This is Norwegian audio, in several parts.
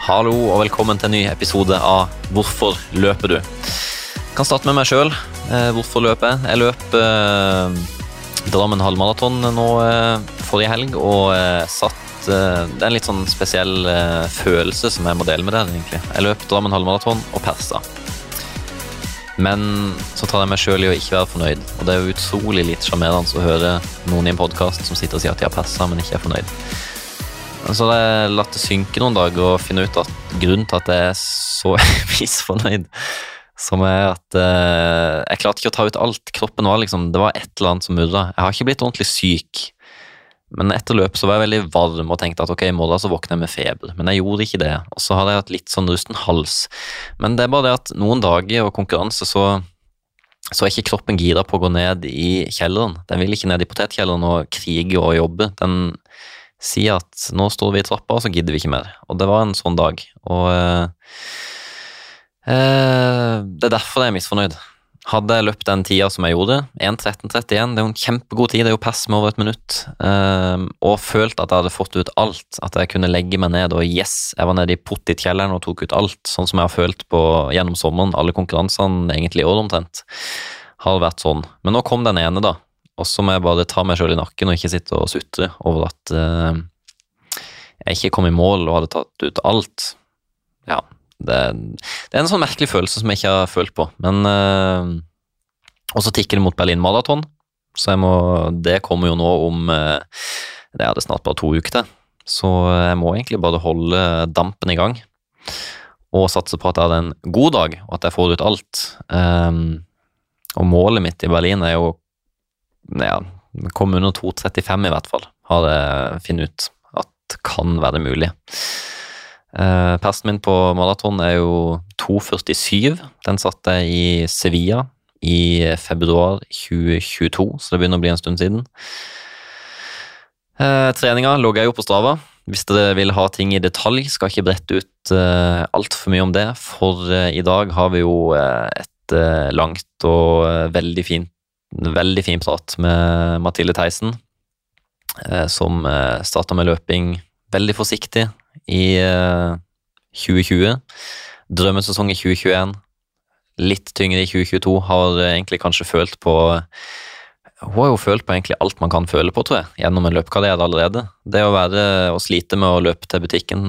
Hallo og velkommen til en ny episode av Hvorfor løper du? Jeg kan starte med meg sjøl. Hvorfor løper jeg? Jeg løp eh, Drammen halvmaraton nå eh, forrige helg og eh, satt eh, Det er en litt sånn spesiell eh, følelse som jeg må dele med dere. egentlig. Jeg løp Drammen halvmaraton og persa. Men så tar jeg meg sjøl i å ikke være fornøyd. Og det er jo utrolig litt sjarmerende å høre noen i en podkast som sitter og sier at de har persa, men ikke er fornøyd. Så har jeg latt det synke noen dager og finne ut at grunnen til at jeg er så misfornøyd, som er at eh, jeg klarte ikke å ta ut alt. Kroppen var liksom Det var et eller annet som murra. Jeg har ikke blitt ordentlig syk. Men etter løpet så var jeg veldig varm og tenkte at ok, i morgen så våkner jeg med feber. Men jeg gjorde ikke det. Og så hadde jeg hatt litt sånn rusten hals. Men det er bare det at noen dager og konkurranse så så er ikke kroppen gira på å gå ned i kjelleren. Den vil ikke ned i potetkjelleren og krige og jobbe. Den sier at nå står vi i trappa, og så gidder vi ikke mer. Og det var en sånn dag. Og eh, eh, det er derfor jeg er misfornøyd. Hadde jeg løpt den tida som jeg gjorde, 1.13,31, det er jo en kjempegod tid, det er jo pass med over et minutt, eh, og følt at jeg hadde fått ut alt, at jeg kunne legge meg ned og yes, jeg var nede i pottitkjelleren og tok ut alt, sånn som jeg har følt på gjennom sommeren, alle konkurransene egentlig i år omtrent, har vært sånn. Men nå kom den ene, da, og så må jeg bare ta meg sjøl i nakken og ikke sitte og sutre over at uh, jeg ikke kom i mål og hadde tatt ut alt. Ja, det, det, er en sånn merkelig følelse som jeg ikke har følt på. Men uh, Og så tikker det mot Berlin Marathon, så jeg må, det kommer jo nå om uh, Det er det snart bare to uker til. Så jeg må egentlig bare holde dampen i gang og satse på at jeg hadde en god dag, og at jeg får ut alt. Um, og målet mitt i Berlin er jo ja, komme under 2,35 i hvert fall, har jeg funnet ut at kan være mulig. Eh, persen min på maraton er jo 2,47. Den satte jeg i Sevilla i februar 2022, så det begynner å bli en stund siden. Eh, treninga logger jeg jo på Strava. Hvis dere vil ha ting i detalj, skal ikke brette ut uh, altfor mye om det, for uh, i dag har vi jo uh, et uh, langt og veldig fint veldig fin prat med Mathilde Theisen, eh, som eh, starta med løping veldig forsiktig i 2020. Eh, Drømmesesong i 2021. Litt tyngre i 2022. Har egentlig kanskje følt på hun har jo følt på egentlig alt man kan føle på, tror jeg, gjennom en løpekarriere allerede. Det å være å slite med å løpe til butikken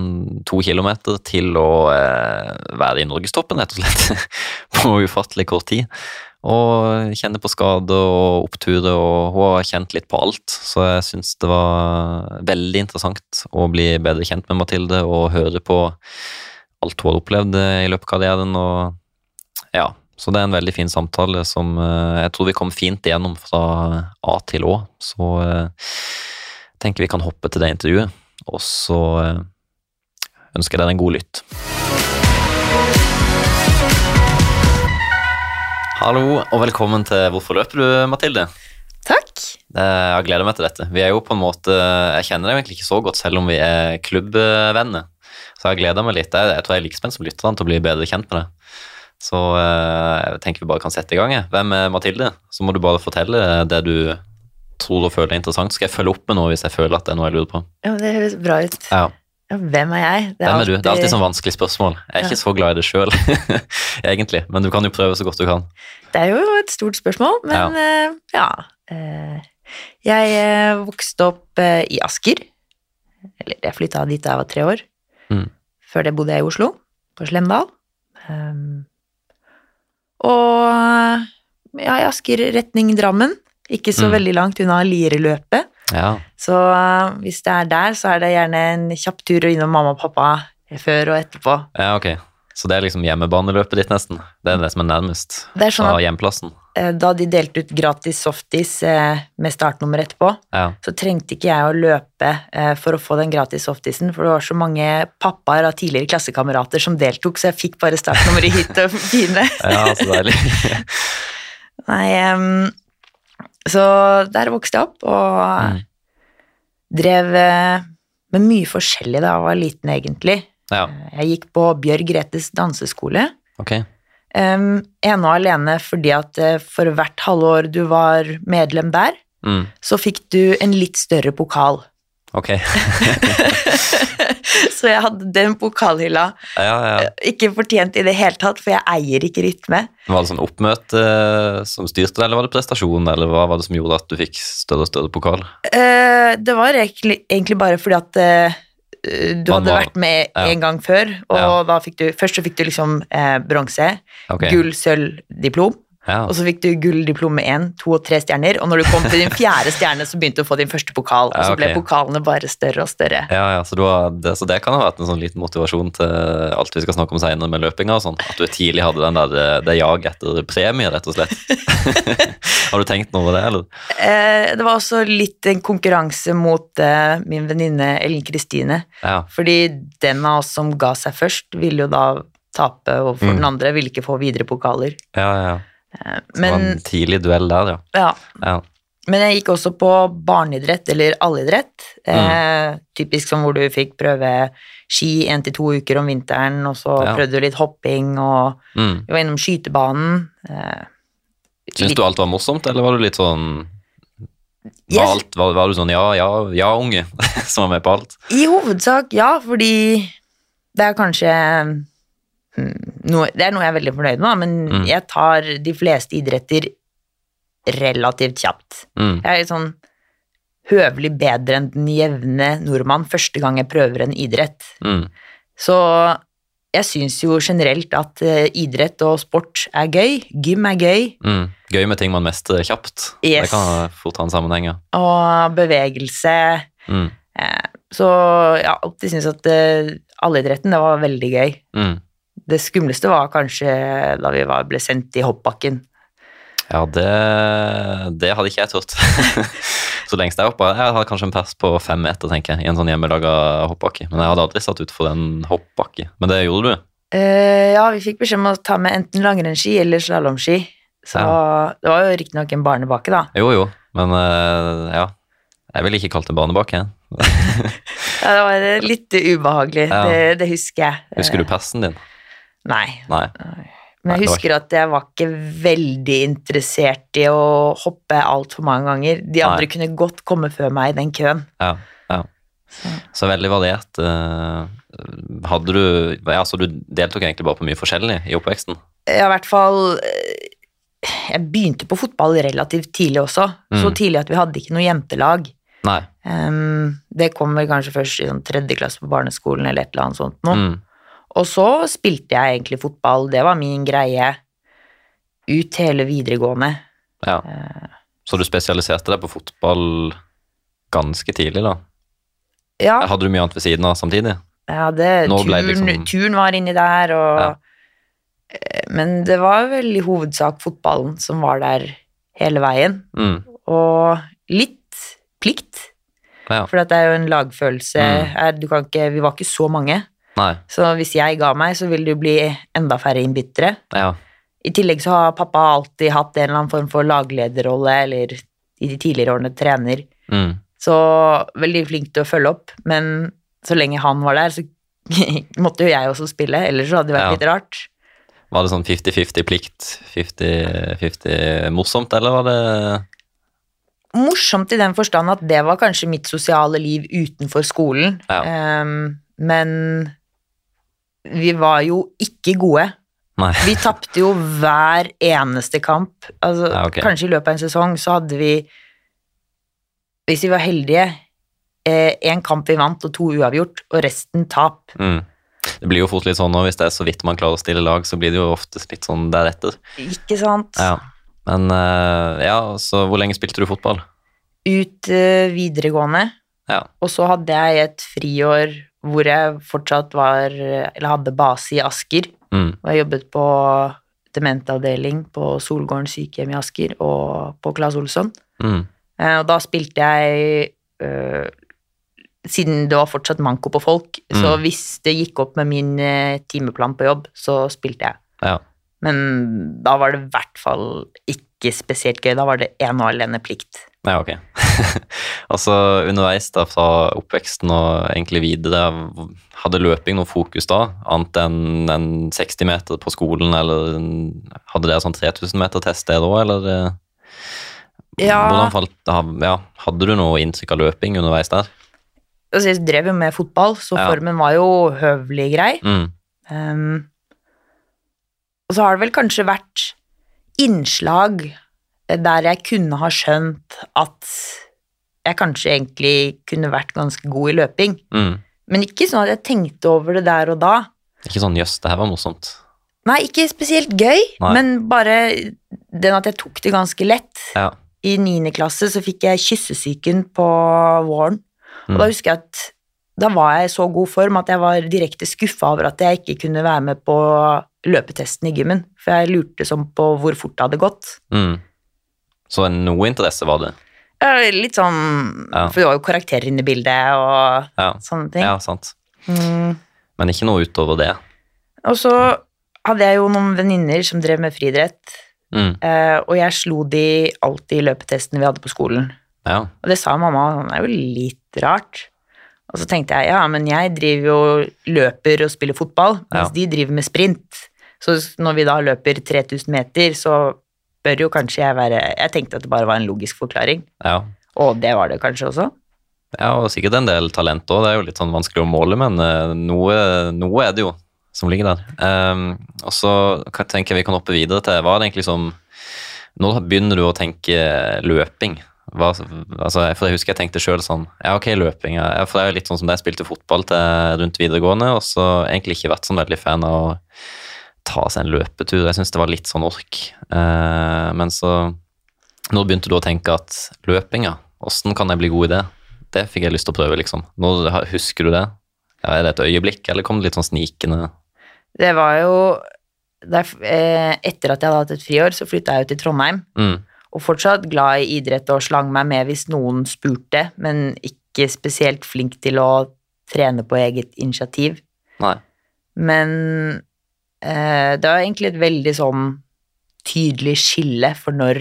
to kilometer til å eh, være i norgestoppen, rett og slett, på ufattelig kort tid. Og kjenne på skade og oppturer, og hun har kjent litt på alt. Så jeg syns det var veldig interessant å bli bedre kjent med Mathilde og høre på alt hun har opplevd i løpet av karrieren. Og ja, så det er en veldig fin samtale som eh, jeg tror vi kom fint igjennom fra A til Å. Så jeg eh, tenker vi kan hoppe til det intervjuet, og så eh, ønsker jeg deg en god lytt. Hallo og velkommen til Hvorfor løper du, Mathilde? Takk. Jeg gleder meg til dette. Vi er jo på en måte, Jeg kjenner deg egentlig ikke så godt, selv om vi er klubbvenner. Så jeg gleder meg litt. Jeg, tror jeg er like spent som lytterne til å bli bedre kjent med deg. Så eh, jeg tenker vi bare kan sette i gang. Hvem er Mathilde? Så må du bare fortelle det du tror og føler er interessant. Skal jeg følge opp med noe hvis jeg føler at det er noe jeg lurer på? Ja, Det høres bra ut. Ja. Ja, hvem er jeg? Det er, hvem er alltid... du? Det er alltid sånn vanskelig spørsmål. Jeg er ja. ikke så glad i det sjøl, egentlig, men du kan jo prøve så godt du kan. Det er jo et stort spørsmål, men ja. Uh, ja. Uh, jeg uh, vokste opp i Asker. Eller jeg flytta dit da jeg var tre år. Mm. Før det bodde jeg i Oslo, på Slemdal. Um, og ja, i Asker retning Drammen. Ikke så mm. veldig langt unna Liereløpet. Ja. Så uh, hvis det er der, så er det gjerne en kjapp tur innom mamma og pappa før og etterpå. Ja, ok. Så det er liksom hjemmebaneløpet ditt, nesten? Det er det som er nærmest det er sånn fra hjemplassen? Uh, da de delte ut gratis softis uh, med startnummer etterpå, ja. så trengte ikke jeg å løpe for å få den gratis softisen, for det var så mange pappaer av tidligere klassekamerater som deltok, så jeg fikk bare startnummeret hit og fine. ja, så deilig. Nei, um, så der vokste jeg opp, og mm. drev eh, med mye forskjellig da jeg var liten, egentlig. Ja. Jeg gikk på Bjørg Gretes danseskole. Okay. Um, ene og alene fordi at eh, for hvert halvår du var medlem der, mm. så fikk du en litt større pokal. Ok. så jeg hadde den pokalhylla. Ja, ja. Ikke fortjent i det hele tatt, for jeg eier ikke rytme. Var det sånn oppmøte eh, som styrte det, eller var det prestasjon, eller hva var det som gjorde at du fikk større og større pokal? Eh, det var egentlig, bare fordi at eh, du hadde vært med ja. en gang før, og Ja. da fikk du Først så fikk du liksom eh, bronse, okay. gull, sølv, diplom. Ja. Og så fikk du gulldiplom med én, to og tre stjerner. Og når du kom til din fjerde stjerne, så begynte du å få din første pokal. Og så ble okay. pokalene bare større og større. Ja, ja, så, det, så det kan ha vært en sånn liten motivasjon til alt vi skal snakke om senere med løpinga og sånn. At du tidlig hadde den der, det- det jaget etter premie, rett og slett. har du tenkt noe over det, eller? Eh, det var også litt en konkurranse mot eh, min venninne Ellen Kristine. Ja. Fordi den av oss som ga seg først, ville jo da tape overfor Mm. den andre, ville ikke få videre pokaler. Ja, ja. Eh, Så det var en tidlig duell der, ja. ja, ja. men jeg gikk også på barneidrett, eller allidrett. Mm. Eh, typisk som hvor du fikk prøve ski én til to uker om vinteren, og så Ja. prøvde du litt hopping, og Mm. vi var innom skytebanen. Eh, Syns du alt var morsomt, eller var du litt sånn var, alt, var, var du sånn ja, ja, ja, unge, som var med på alt? I hovedsak ja, fordi det er kanskje noe, Det er noe jeg er veldig fornøyd med, men Mm. jeg tar de fleste idretter relativt kjapt. Mm. Jeg er sånn høvelig bedre enn den jevne nordmann første gang jeg prøver en idrett. Mm. Så jeg syns jo generelt at eh, idrett og sport er gøy. Gym er gøy. Mm. Gøy med ting man mestrer kjapt. Yes. Det kan fort ha en sammenheng, ja. Og bevegelse. Mm. Eh, Så har alltid syntes at alle allidretten, det var veldig gøy. Mm. Det skumleste var kanskje da vi var, ble sendt i hoppbakken. Ja, det, det hadde ikke jeg turt. så lengst jeg hoppa Jeg hadde kanskje en pers på fem meter, tenker jeg, i en sånn hjemmelaga hoppbakke. Men jeg hadde aldri satt utfor en hoppbakke. Men det gjorde du. Uh, ja, vi fikk beskjed om å ta med enten langrennsski eller slalåmski. Så det var jo riktignok en barnebakke, da. Jo, jo, men uh, ja. Jeg ville ikke kalt det barnebakke. Ja, det var litt ubehagelig, Ja. det, det husker jeg. Husker du persen din? Nei. Nei. Men jeg husker at jeg var ikke veldig interessert i å hoppe altfor mange ganger. De andre Nei. kunne godt komme før meg i den køen. Ja, ja. Så veldig variert. eh, Hadde du Ja, så du deltok egentlig bare på mye forskjellig i oppveksten? Ja, i hvert fall eh, Jeg begynte på fotball relativt tidlig også. Så Mm. tidlig at vi hadde ikke noe jentelag. Nei. Um, det kom vel kanskje først i sånn tredje klasse på barneskolen eller et eller annet sånt noe. Mm. Og så spilte jeg egentlig fotball, det var min greie ut hele videregående. Ja. Eh, Så du spesialiserte deg på fotball ganske tidlig, da? Ja, Hadde du mye annet ved siden av samtidig? Ja, det, det liksom- turen, var inni der, og Ja. eh, Men det var vel i hovedsak fotballen som var der hele veien. Mm. Og litt plikt, Ja. for det er jo en lagfølelse. Mm. her, Du kan ikke, vi var ikke så mange, Nei. så hvis jeg ga meg, så ville det bli enda færre innbyttere. Ja. I tillegg så har pappa alltid hatt en eller annen form for laglederrolle, eller i de tidligere årene trener. Mm. Så veldig flink til å følge opp, men så lenge han var der, så måtte jo jeg også spille, ellers så hadde det vært Ja. litt rart. Var det sånn 50-50 plikt, 50-50 morsomt, eller var det Morsomt i den forstand at det var kanskje mitt sosiale liv utenfor skolen, Ja. Um, men vi var jo ikke gode. Nei. Vi tapte jo hver eneste kamp. Altså, Ja, okay. Kanskje i løpet av en sesong så hadde vi, hvis vi var heldige, én kamp vi vant og to uavgjort, og resten tap. Mm. Det blir jo fort litt sånn nå, hvis det er så vidt man klarer å stille lag, så blir det jo oftest litt sånn deretter. Ikke sant? Ja. Men eh, ja, så hvor lenge spilte du fotball? Ut eh, videregående, Ja. og så hadde jeg et friår hvor jeg fortsatt var, eller hadde base i Asker, Mm. og jeg jobbet på dementavdeling på Solgården sykehjem i Asker og på Claes Olsson. Mm. Eh, Og da spilte jeg øh, Siden det var fortsatt manko på folk, så Mm. hvis det gikk opp med min eh, timeplan på jobb, så spilte jeg. Ja. Men da var det i hvert fall ikke spesielt gøy. Da var det ene og alene plikt. Ja, ok. altså underveis da, fra oppveksten og egentlig videre, hadde løping noe fokus da, annet enn en 60 meter på skolen, eller hadde dere sånn 3000 meter test der òg, eller? eh, Ja. Hvordan falt, ja, hadde du noe inntrykk av løping underveis der? altså jeg drev jo med fotball, så Ja. formen var jo høvelig grei. Mm. Um, og så har det vel kanskje vært innslag der jeg kunne ha skjønt at jeg kanskje egentlig kunne vært ganske god i løping. Mm. Men ikke sånn at jeg tenkte over det der og da. Ikke sånn jøss, det her var morsomt. Nei, ikke spesielt gøy, Nei. men bare den at jeg tok det ganske lett. Ja. I niende klasse så fikk jeg kyssesyken på våren, og Mm. da husker jeg at da var jeg i så god form at jeg var direkte skuffa over at jeg ikke kunne være med på løpetesten i gymmen, for jeg lurte sånn på hvor fort det hadde gått. Mm. Så noe interesse var det. Ja, Litt sånn Ja. For det var jo karakterer inne i bildet og Ja, sånne ting. ja sant. Mm. Men ikke noe utover det. Og så hadde jeg jo noen venninner som drev med friidrett, Mm. eh, og jeg slo de alltid i løpetestene vi hadde på skolen. Ja. Og det sa mamma, det er jo litt rart. Og så tenkte jeg, ja, men jeg driver jo løper og spiller fotball, mens Ja. de driver med sprint. Så når vi da løper 3000 meter, så bør jo kanskje jeg være Jeg tenkte at det bare var en logisk forklaring, ja. og det var det kanskje også. Ja, og sikkert en del talent òg. Det er jo litt sånn vanskelig å måle, men eh, noe, noe er det jo som ligger der. Um, og så tenker jeg vi kan hoppe videre til Hva er det egentlig som Nå begynner du å tenke løping? Hva, altså, for jeg husker jeg tenkte sjøl sånn Ja, ok, løping. Ja, for det er jo litt sånn som da jeg spilte fotball til rundt videregående, og så egentlig ikke vært sånn veldig fan av ta seg en løpetur. Jeg syns det var litt sånn ork. Eh, men så Når begynte du å tenke at løping, ja, åssen kan jeg bli god i det? Det fikk jeg lyst til å prøve, liksom. Når, husker du det? Ja, er det et øyeblikk, eller kom det litt sånn snikende? Det var jo der, eh, Etter at jeg hadde hatt et friår, så flytta jeg jo til Trondheim. Mm, Og fortsatt glad i idrett og slang meg med hvis noen spurte, men ikke spesielt flink til å trene på eget initiativ. nei. Men det var egentlig et veldig sånn tydelig skille for når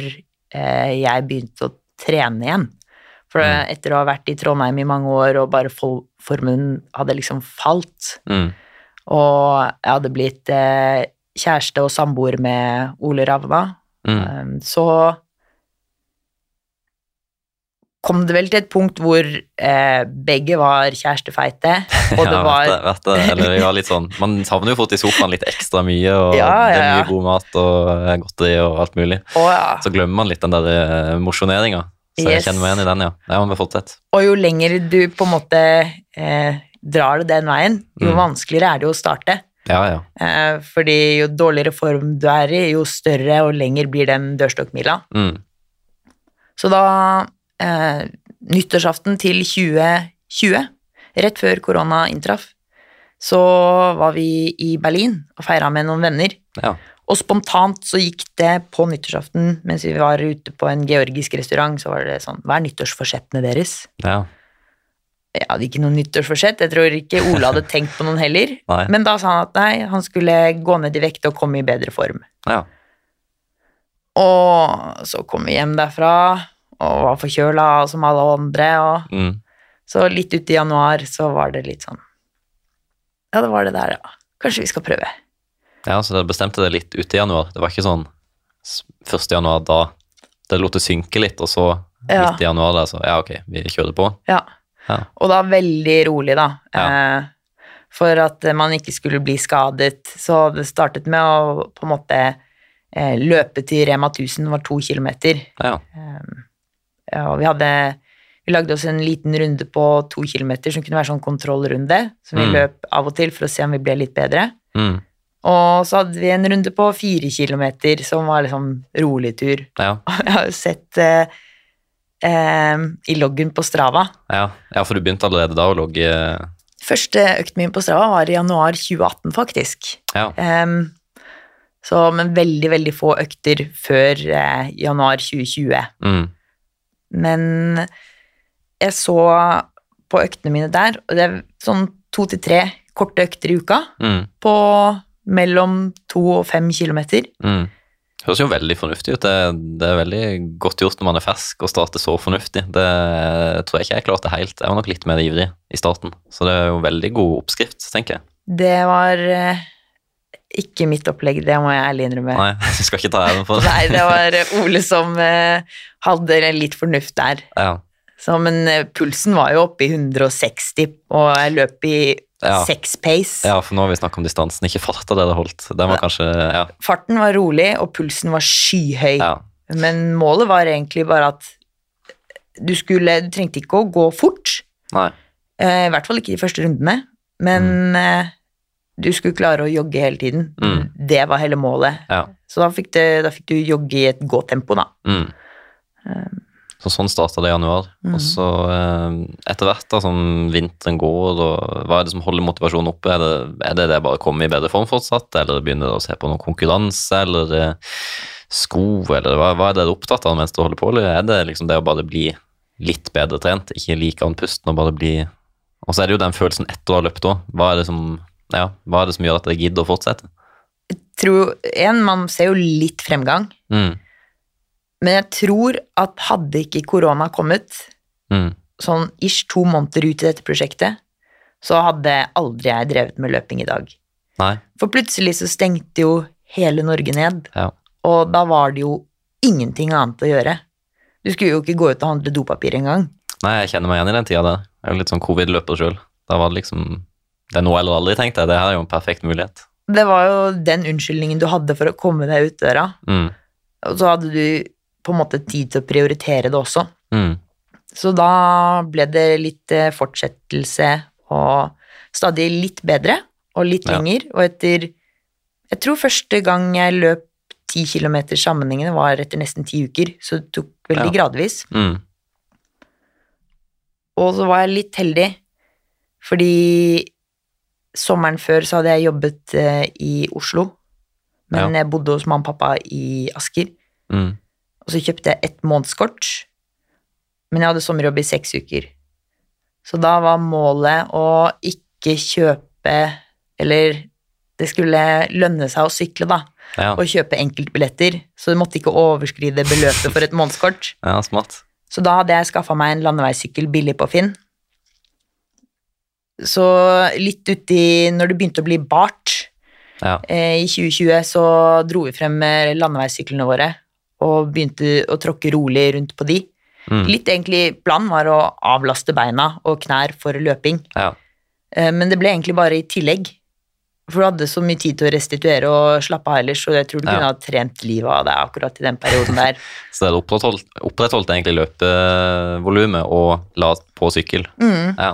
eh, jeg begynte å trene igjen. For Mm. etter å ha vært i Trondheim i mange år og bare formuen hadde liksom falt, Mm, og jeg hadde blitt eh, kjæreste og samboer med Ole Ravna, mm, eh, så kom det vel til et punkt hvor eh, begge var kjærestefeite, og det ja, var vet det, vet det. Eller ja, litt sånn Man savner jo fort i sofaen litt ekstra mye, og Ja, ja, det er mye god mat og eh, godteri og alt mulig. Oh, ja. Så glemmer man litt den der eh, mosjoneringa. Så jeg kjenner meg igjen i den, ja. Ja, men fortsett. Og jo lenger du på en måte eh, drar det den veien, jo Mm. vanskeligere er det å starte. Ja, ja. Eh, fordi jo dårligere form du er i, jo større og lenger blir den dørstokkmila. Mm, Så da eh, Nyttårsaften til 2020, rett før korona inntraff, så var vi i Berlin og feira med noen venner. ja. Og spontant så gikk det på nyttårsaften, mens vi var ute på en georgisk restaurant, så var det sånn Hva er nyttårsforsettene deres? ja. Jeg hadde ikke noe nyttårsforsett, jeg tror ikke Ole hadde tenkt på noen heller. Men da sa han at nei, han skulle gå ned i vekt og komme i bedre form. ja. Og så kom vi hjem derfra og var forkjøla som alle andre, og Mm, så litt uti i januar så var det litt sånn Ja, det var det der, ja. Kanskje vi skal prøve. ja, så dere bestemte det litt uti i januar. Det var ikke sånn s- 1. januar da. Det lot det synke litt, og så Ja. midt i januar da, så ja, ok, vi kjører på. Ja. Ja. Og da veldig rolig, da. Ja. Eh, for at man ikke skulle bli skadet. Så det startet med å på en måte eh, løpe til Rema 1000, var to kilometer. Ja, Ja, og vi hadde Vi lagde oss en liten runde på to kilometer som kunne være sånn kontrollrunde, som vi Mm. løp av og til for å se om vi ble litt bedre. mm, Og så hadde vi en runde på fire kilometer som var liksom rolig tur. ja, Jeg har jo sett eh, eh, i loggen på Strava ja. ja, for du begynte allerede da å logge Første økten min på Strava var i januar 2018, faktisk. Ja, Um, så, men veldig, veldig få økter før eh, januar 2020. mm, Men jeg så på øktene mine der, og det er sånn to til tre korte økter i uka mm, på mellom to og fem kilometer. mm. Høres jo veldig fornuftig ut. Det, det er veldig godt gjort når man er fersk og starter så fornuftig. Det tror jeg ikke jeg klarte helt. Jeg var nok litt mer ivrig i starten. Så det er jo veldig god oppskrift, tenker jeg. Det var eh, ikke mitt opplegg, det må jeg ærlig innrømme. Nei, jeg skal ikke ta æren for det. Nei, det var Ole som eh, hadde litt fornuft der. Ja, Så, men eh, pulsen var jo oppe i 160, og jeg løp i ja. seks pace. Ja, for nå har vi snakket om distansen, ikke farta det holdt. Den var kanskje, ja. Farten var rolig, og pulsen var skyhøy. Ja. Men målet var egentlig bare at du skulle Du trengte ikke å gå fort. Nei. Eh, I hvert fall ikke de første rundene. Men mm. Eh, du skulle klare å jogge hele tiden. Mm. Det var hele målet. Ja. Så da fikk, det, da fikk, du jogge i et gåtempo, da. Mm. Um, så sånn starta det i januar. Mm. Og så eh, etter hvert da, som vinteren går, og hva er det som holder motivasjonen oppe? Er det, er det, det bare å komme i bedre form fortsatt, eller begynner du å se på noen konkurranse, eller sko, eller hva, hva, er det du er opptatt av mens du holder på, eller er det liksom det å bare bli litt bedre trent, ikke like andpusten og bare bli Og så er det jo den følelsen etter å ha løpt òg. Hva, er det som, ja, hva er det som gjør at dere gidder å fortsette? Jeg tror, en, Man ser jo litt fremgang. Mm. Men jeg tror at hadde ikke korona kommet, mm. sånn ish to måneder ut i dette prosjektet, så hadde aldri jeg drevet med løping i dag. Nei. For plutselig så stengte jo hele Norge ned, ja. og da var det jo ingenting annet å gjøre. Du skulle jo ikke gå ut og handle dopapir engang. Nei, jeg kjenner meg igjen i den tida der. Jeg er jo litt sånn covid-løper sjøl. Da var det liksom Det er nå eller aldri, tenkte jeg. Det her er jo en perfekt mulighet. Det var jo den unnskyldningen du hadde for å komme deg ut døra. Mm. Og så hadde du på en måte tid til å prioritere det også. Mm. Så da ble det litt eh, fortsettelse og stadig litt bedre og litt ja. lenger. Og etter Jeg tror første gang jeg løp ti kilometer sammenhengende, var etter nesten ti uker. Så det tok veldig ja. gradvis. Mm. Og så var jeg litt heldig, fordi sommeren før så hadde jeg jobbet eh, i Oslo, men ja. jeg bodde hos mamma og pappa i Asker. Mm. Og så kjøpte jeg ett månedskort, men jeg hadde sommerjobb i seks uker. Så da var målet å ikke kjøpe Eller det skulle lønne seg å sykle, da. Ja. Og kjøpe enkeltbilletter, så du måtte ikke overskride beløpet for et månedskort. Ja, smart. Så da hadde jeg skaffa meg en landeveissykkel billig på Finn. Så litt uti Når det begynte å bli bart ja. eh, i 2020, så dro vi frem landeveissyklene våre og begynte å tråkke rolig rundt på de. Mm. Litt egentlig planen var å avlaste beina og knær for løping, ja. Eh, men det ble egentlig bare i tillegg. For du hadde så mye tid til å restituere og slappe av ellers, og jeg tror du ja. kunne ha trent livet av deg akkurat i den perioden der. så dere opprettholdt, opprettholdt egentlig løpevolumet og la på sykkel? Mm. Ja.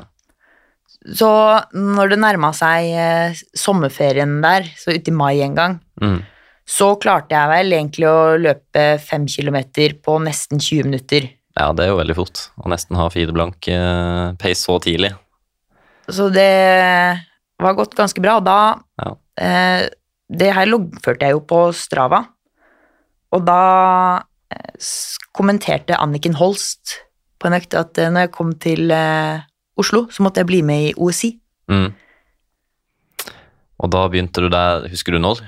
Så når det nærma seg eh, sommerferien der, så ute i mai en gang, mm så klarte jeg vel egentlig å løpe fem kilometer på nesten 20 minutter. Ja, det er jo veldig fort å nesten ha fire blank eh, pace så tidlig. Så det var gått ganske bra, og da ja. eh, Det her loggførte jeg jo på Strava, og da eh, kommenterte Anniken Holst på en økt at eh, når jeg kom til eh, Oslo, så måtte jeg bli med i OSI. Mm. Og da begynte du der, husker du når?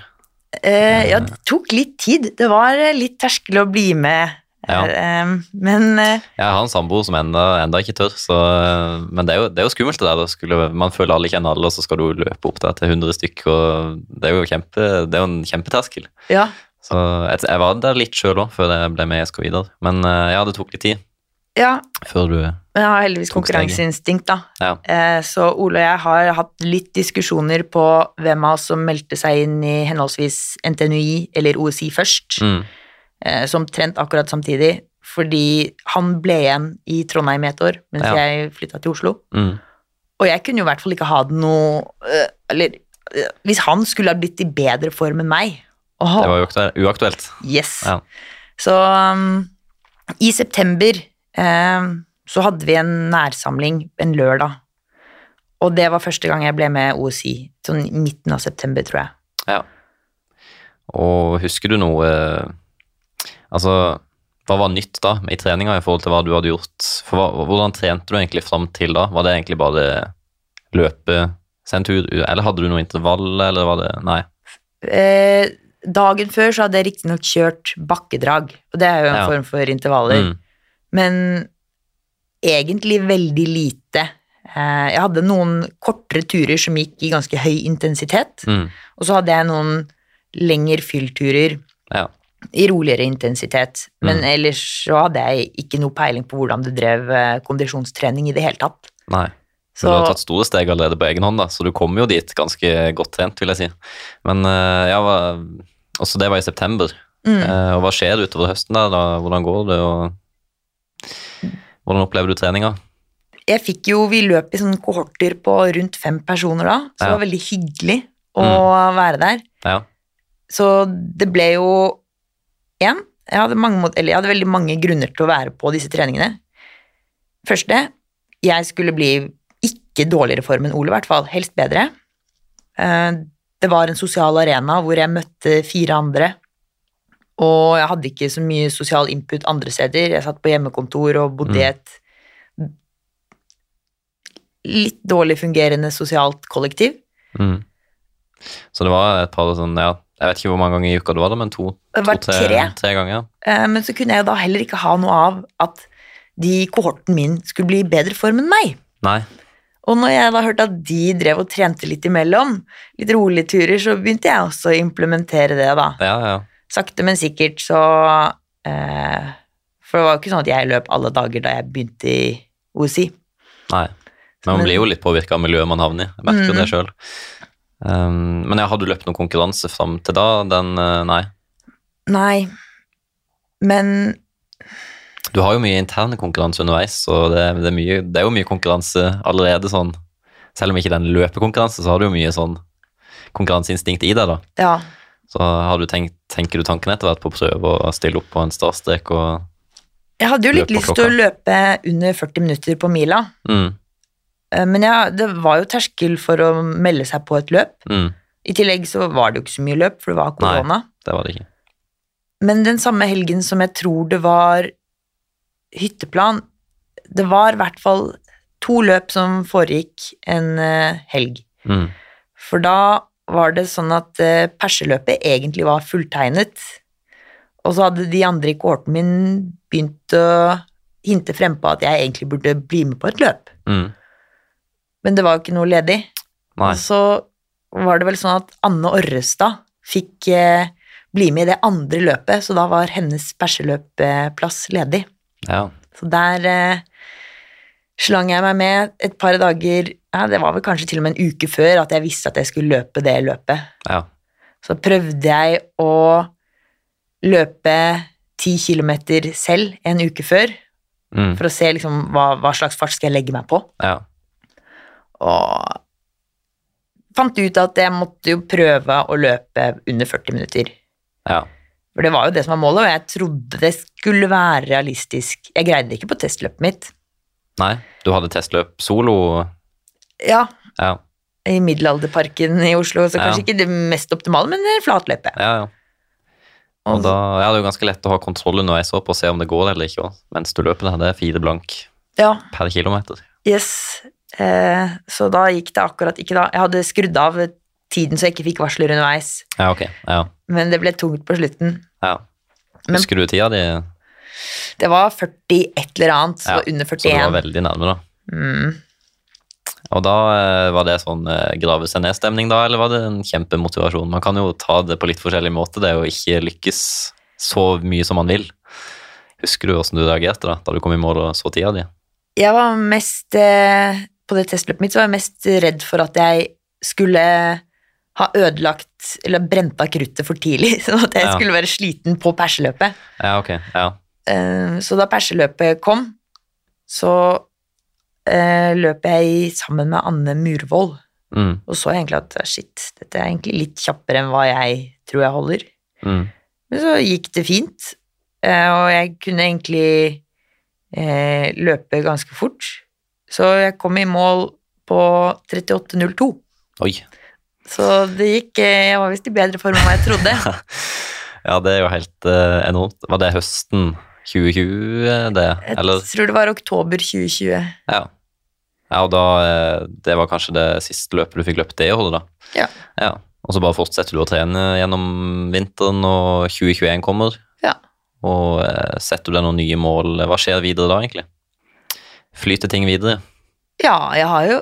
Eh, ja, det tok litt tid. Det var litt terskel å bli med. Ja. Uh, men Jeg har en samboer som enda, enda, ikke tør, så, men det er, jo, det er jo skummelt det der. Skulle, man føler alle kjenner alle, og så skal du løpe opp der til 100 stykker. Det er jo kjempe, det er jo en kjempeterskel. Ja. Så jeg, jeg, var der litt sjøl òg, før jeg ble med i SK Vidar. Men ja, det tok litt tid. Ja. Før du Jeg har heldigvis konkurranseinstinkt, da. Ja. Eh, så Ole og jeg har hatt litt diskusjoner på hvem av oss som meldte seg inn i henholdsvis NTNUI eller OSI først, mm. eh, som trent akkurat samtidig, fordi han ble igjen i Trondheim i et år mens ja. jeg flytta til Oslo. Mm. Og jeg kunne jo i hvert fall ikke ha det noe øh, Eller hvis han skulle ha blitt i bedre form enn meg oh, Det var jo uaktuelt. Yes. Ja. Så um, i september så hadde vi en nærsamling en lørdag. Og det var første gang jeg ble med OSI, sånn midten av september, tror jeg. Ja. Og husker du noe Altså, hva var nytt da i treninga i forhold til hva du hadde gjort? For hva, Hvordan trente du egentlig fram til da? Var det egentlig bare løpe sende tur, eller hadde du noe intervall, eller var det Nei. Eh, dagen før så hadde jeg riktignok kjørt bakkedrag, og det er jo en ja. form for intervaller. Mm men egentlig veldig lite. Eh, jeg hadde noen kortere turer som gikk i ganske høy intensitet, mm. og så hadde jeg noen lengre fyllturer ja. I roligere intensitet. Men mm. ellers så hadde jeg ikke noe peiling på hvordan du drev eh, kondisjonstrening i det hele tatt. Nei. Så, du har tatt store steg allerede på egen hånd, da, så du kommer jo dit ganske godt trent, vil jeg si. Men uh, ja, også det var i september. Mm. Og hva skjer utover høsten? da hvordan går det, og hvordan opplever du treninga? Jeg fikk jo, Vi løp i sånne kohorter på rundt fem personer da, så ja. det var veldig hyggelig å mm. være der. Ja. Så det ble jo én jeg hadde, mange, jeg hadde veldig mange grunner til å være på disse treningene. Første, jeg skulle bli ikke dårligere form enn Ole, i hvert fall. Helst bedre. Eh, det var en sosial arena hvor jeg møtte fire andre. Og jeg hadde ikke så mye sosial input andre steder. Jeg satt på hjemmekontor og bodde i mm. et litt dårlig fungerende sosialt kollektiv. Mm. Så det var et par sånn, ja, jeg vet ikke hvor mange ganger i uka det var, men to, det var to tre, tre. ganger. Uh, men så kunne jeg da heller ikke ha noe av at de i kohorten min skulle bli i bedre form enn meg. Nei. Og når jeg da hørte at de drev og trente litt imellom, litt rolige turer, så begynte jeg også å implementere det, da. Ja, ja. Sakte, men sikkert så eh, For det var jo ikke sånn at jeg løp alle dager da jeg begynte i OSI. Nei, men man blir jo litt påvirka av miljøet man havner i. Jeg merker mm. det sjøl. Um, men jeg hadde du løpt noen konkurranse fram til da? Den uh, nei? Nei, men Du har jo mye interne konkurranse underveis, og det, det, er mye, det, er jo mye konkurranse allerede sånn Selv om ikke den løpekonkurranse, så har du jo mye sånn konkurranseinstinkt i deg, da. Ja. Så har du tenkt, tenker du tanken etter hvert på å prøve å stille opp på en startstrek og Jeg hadde jo litt lyst til å løpe under 40 minutter på mila. Mm. Eh, men ja, det var jo terskel for å melde seg på et løp. Mm. I tillegg så var det jo ikke så mye løp, for det var korona. Nei, det var det ikke. Men den samme helgen som jeg tror det var hytteplan, det var i hvert fall to løp som foregikk en uh, helg. Mm. For da var det sånn at uh, perseløpet egentlig var fulltegnet, og så hadde de andre i kohorten min begynt å hinte frempå at jeg egentlig burde bli med på et løp. Mm men det var jo ikke noe ledig. Nei. Og så var det vel sånn at Anne Orrestad fikk eh, bli med i det andre løpet, så da var hennes perseløpplass ledig. Ja. Så der eh, slang jeg meg med et par dager ja, Det var vel kanskje til og med en uke før at jeg visste at jeg skulle løpe det løpet. Ja. Så prøvde jeg å løpe ti kilometer selv en uke før, mm. for å se liksom hva, hva, slags fart skal jeg legge meg på. Ja. Og fant ut at jeg måtte jo prøve å løpe under 40 minutter. Ja. For det var jo det som var målet, og jeg trodde det skulle være realistisk. Jeg greide det ikke på testløpet mitt. Nei, du hadde testløp solo? Ja. ja. I Middelalderparken i Oslo, så kanskje ja. ikke det mest optimale, men flatløpet. Ja, ja. Og da ja, det er jo ganske lett å ha kontroll underveis opp og se om det går eller ikke, mens du løper der, Det er fire blank ja. per kilometer. Yes. Eh, så da gikk det akkurat ikke da. Jeg hadde skrudd av tiden så jeg ikke fikk varsler underveis. Ja, ok. Ja. Men det ble tungt på slutten. Ja. Husker du tida di? Det var 40 et eller annet, så ja, under 41. Så du var veldig nærme, da. Mm. Og da eh, var det sånn eh, grave seg ned-stemning, da, eller var det en kjempemotivasjon? Man kan jo ta det på litt forskjellig måte, det å ikke lykkes så mye som man vil. Husker du åssen du reagerte da, da du kom i mål og så tida di? Jeg var mest eh, på det testløpet mitt så var jeg mest redd for at jeg skulle ha ødelagt eller brent av kruttet for tidlig, sånn at jeg ja. skulle være sliten på perseløpet. Ja, ok, ja. Eh, så da perseløpet kom, så uh, løp jeg sammen med Anne Murvold. Mm. Og så egentlig at shit, dette er egentlig litt kjappere enn hva jeg tror jeg holder. Mm. Men så gikk det fint, uh, og jeg kunne egentlig løpe ganske fort. Så jeg kom i mål på 38,02. Oi. Så det gikk eh, Jeg var visst i bedre form enn hva jeg trodde. ja, det er jo helt eh, enormt. Var det høsten 2020, det? Eller? Jeg tror det var oktober 2020. Ja. ja og da eh, Det var kanskje det siste løpet du fikk løpt det året, da? Ja. ja. Og så bare fortsetter du å trene gjennom vinteren, og 2021 kommer. Ja. Og setter du deg noen nye mål? Hva skjer videre da, egentlig? Flyter ting videre? Ja, jeg har jo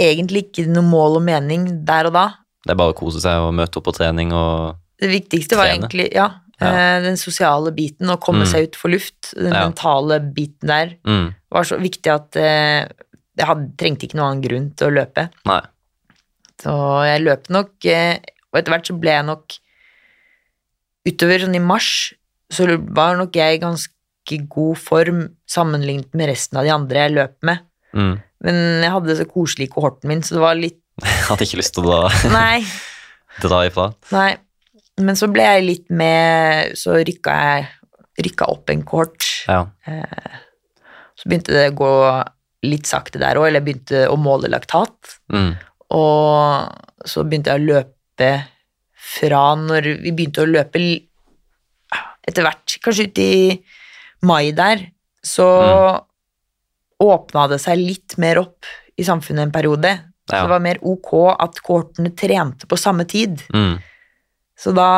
egentlig ikke noe mål og mening der og da. Det er bare å kose seg og møte opp på trening og Det viktigste var trene. egentlig Ja. Ja. Eh, Den sosiale biten, å komme Mm. seg ut for luft, den Ja. mentale biten der, Mm. var så viktig at eh, jeg hadde, trengte ikke noen annen grunn til å løpe. Nei. Så jeg løp nok, eh, og etter hvert så ble jeg nok Utover sånn i mars så var nok jeg i ganske god form sammenlignet med resten av de andre jeg løp med. Mm. Men jeg hadde det så koselig i kohorten min, så det var litt Jeg hadde ikke lyst til å dra ifra. nei. Men så ble jeg litt med Så rykka jeg rykka opp en kort. Ja. Så begynte det å gå litt sakte der òg, eller jeg begynte å måle laktat. Mm. Og så begynte jeg å løpe fra når vi begynte å løpe etter hvert, kanskje ut i mai der, så åpna det seg litt mer opp i samfunnet en periode. Så det var mer ok at kohortene trente på samme tid. Mm. Så da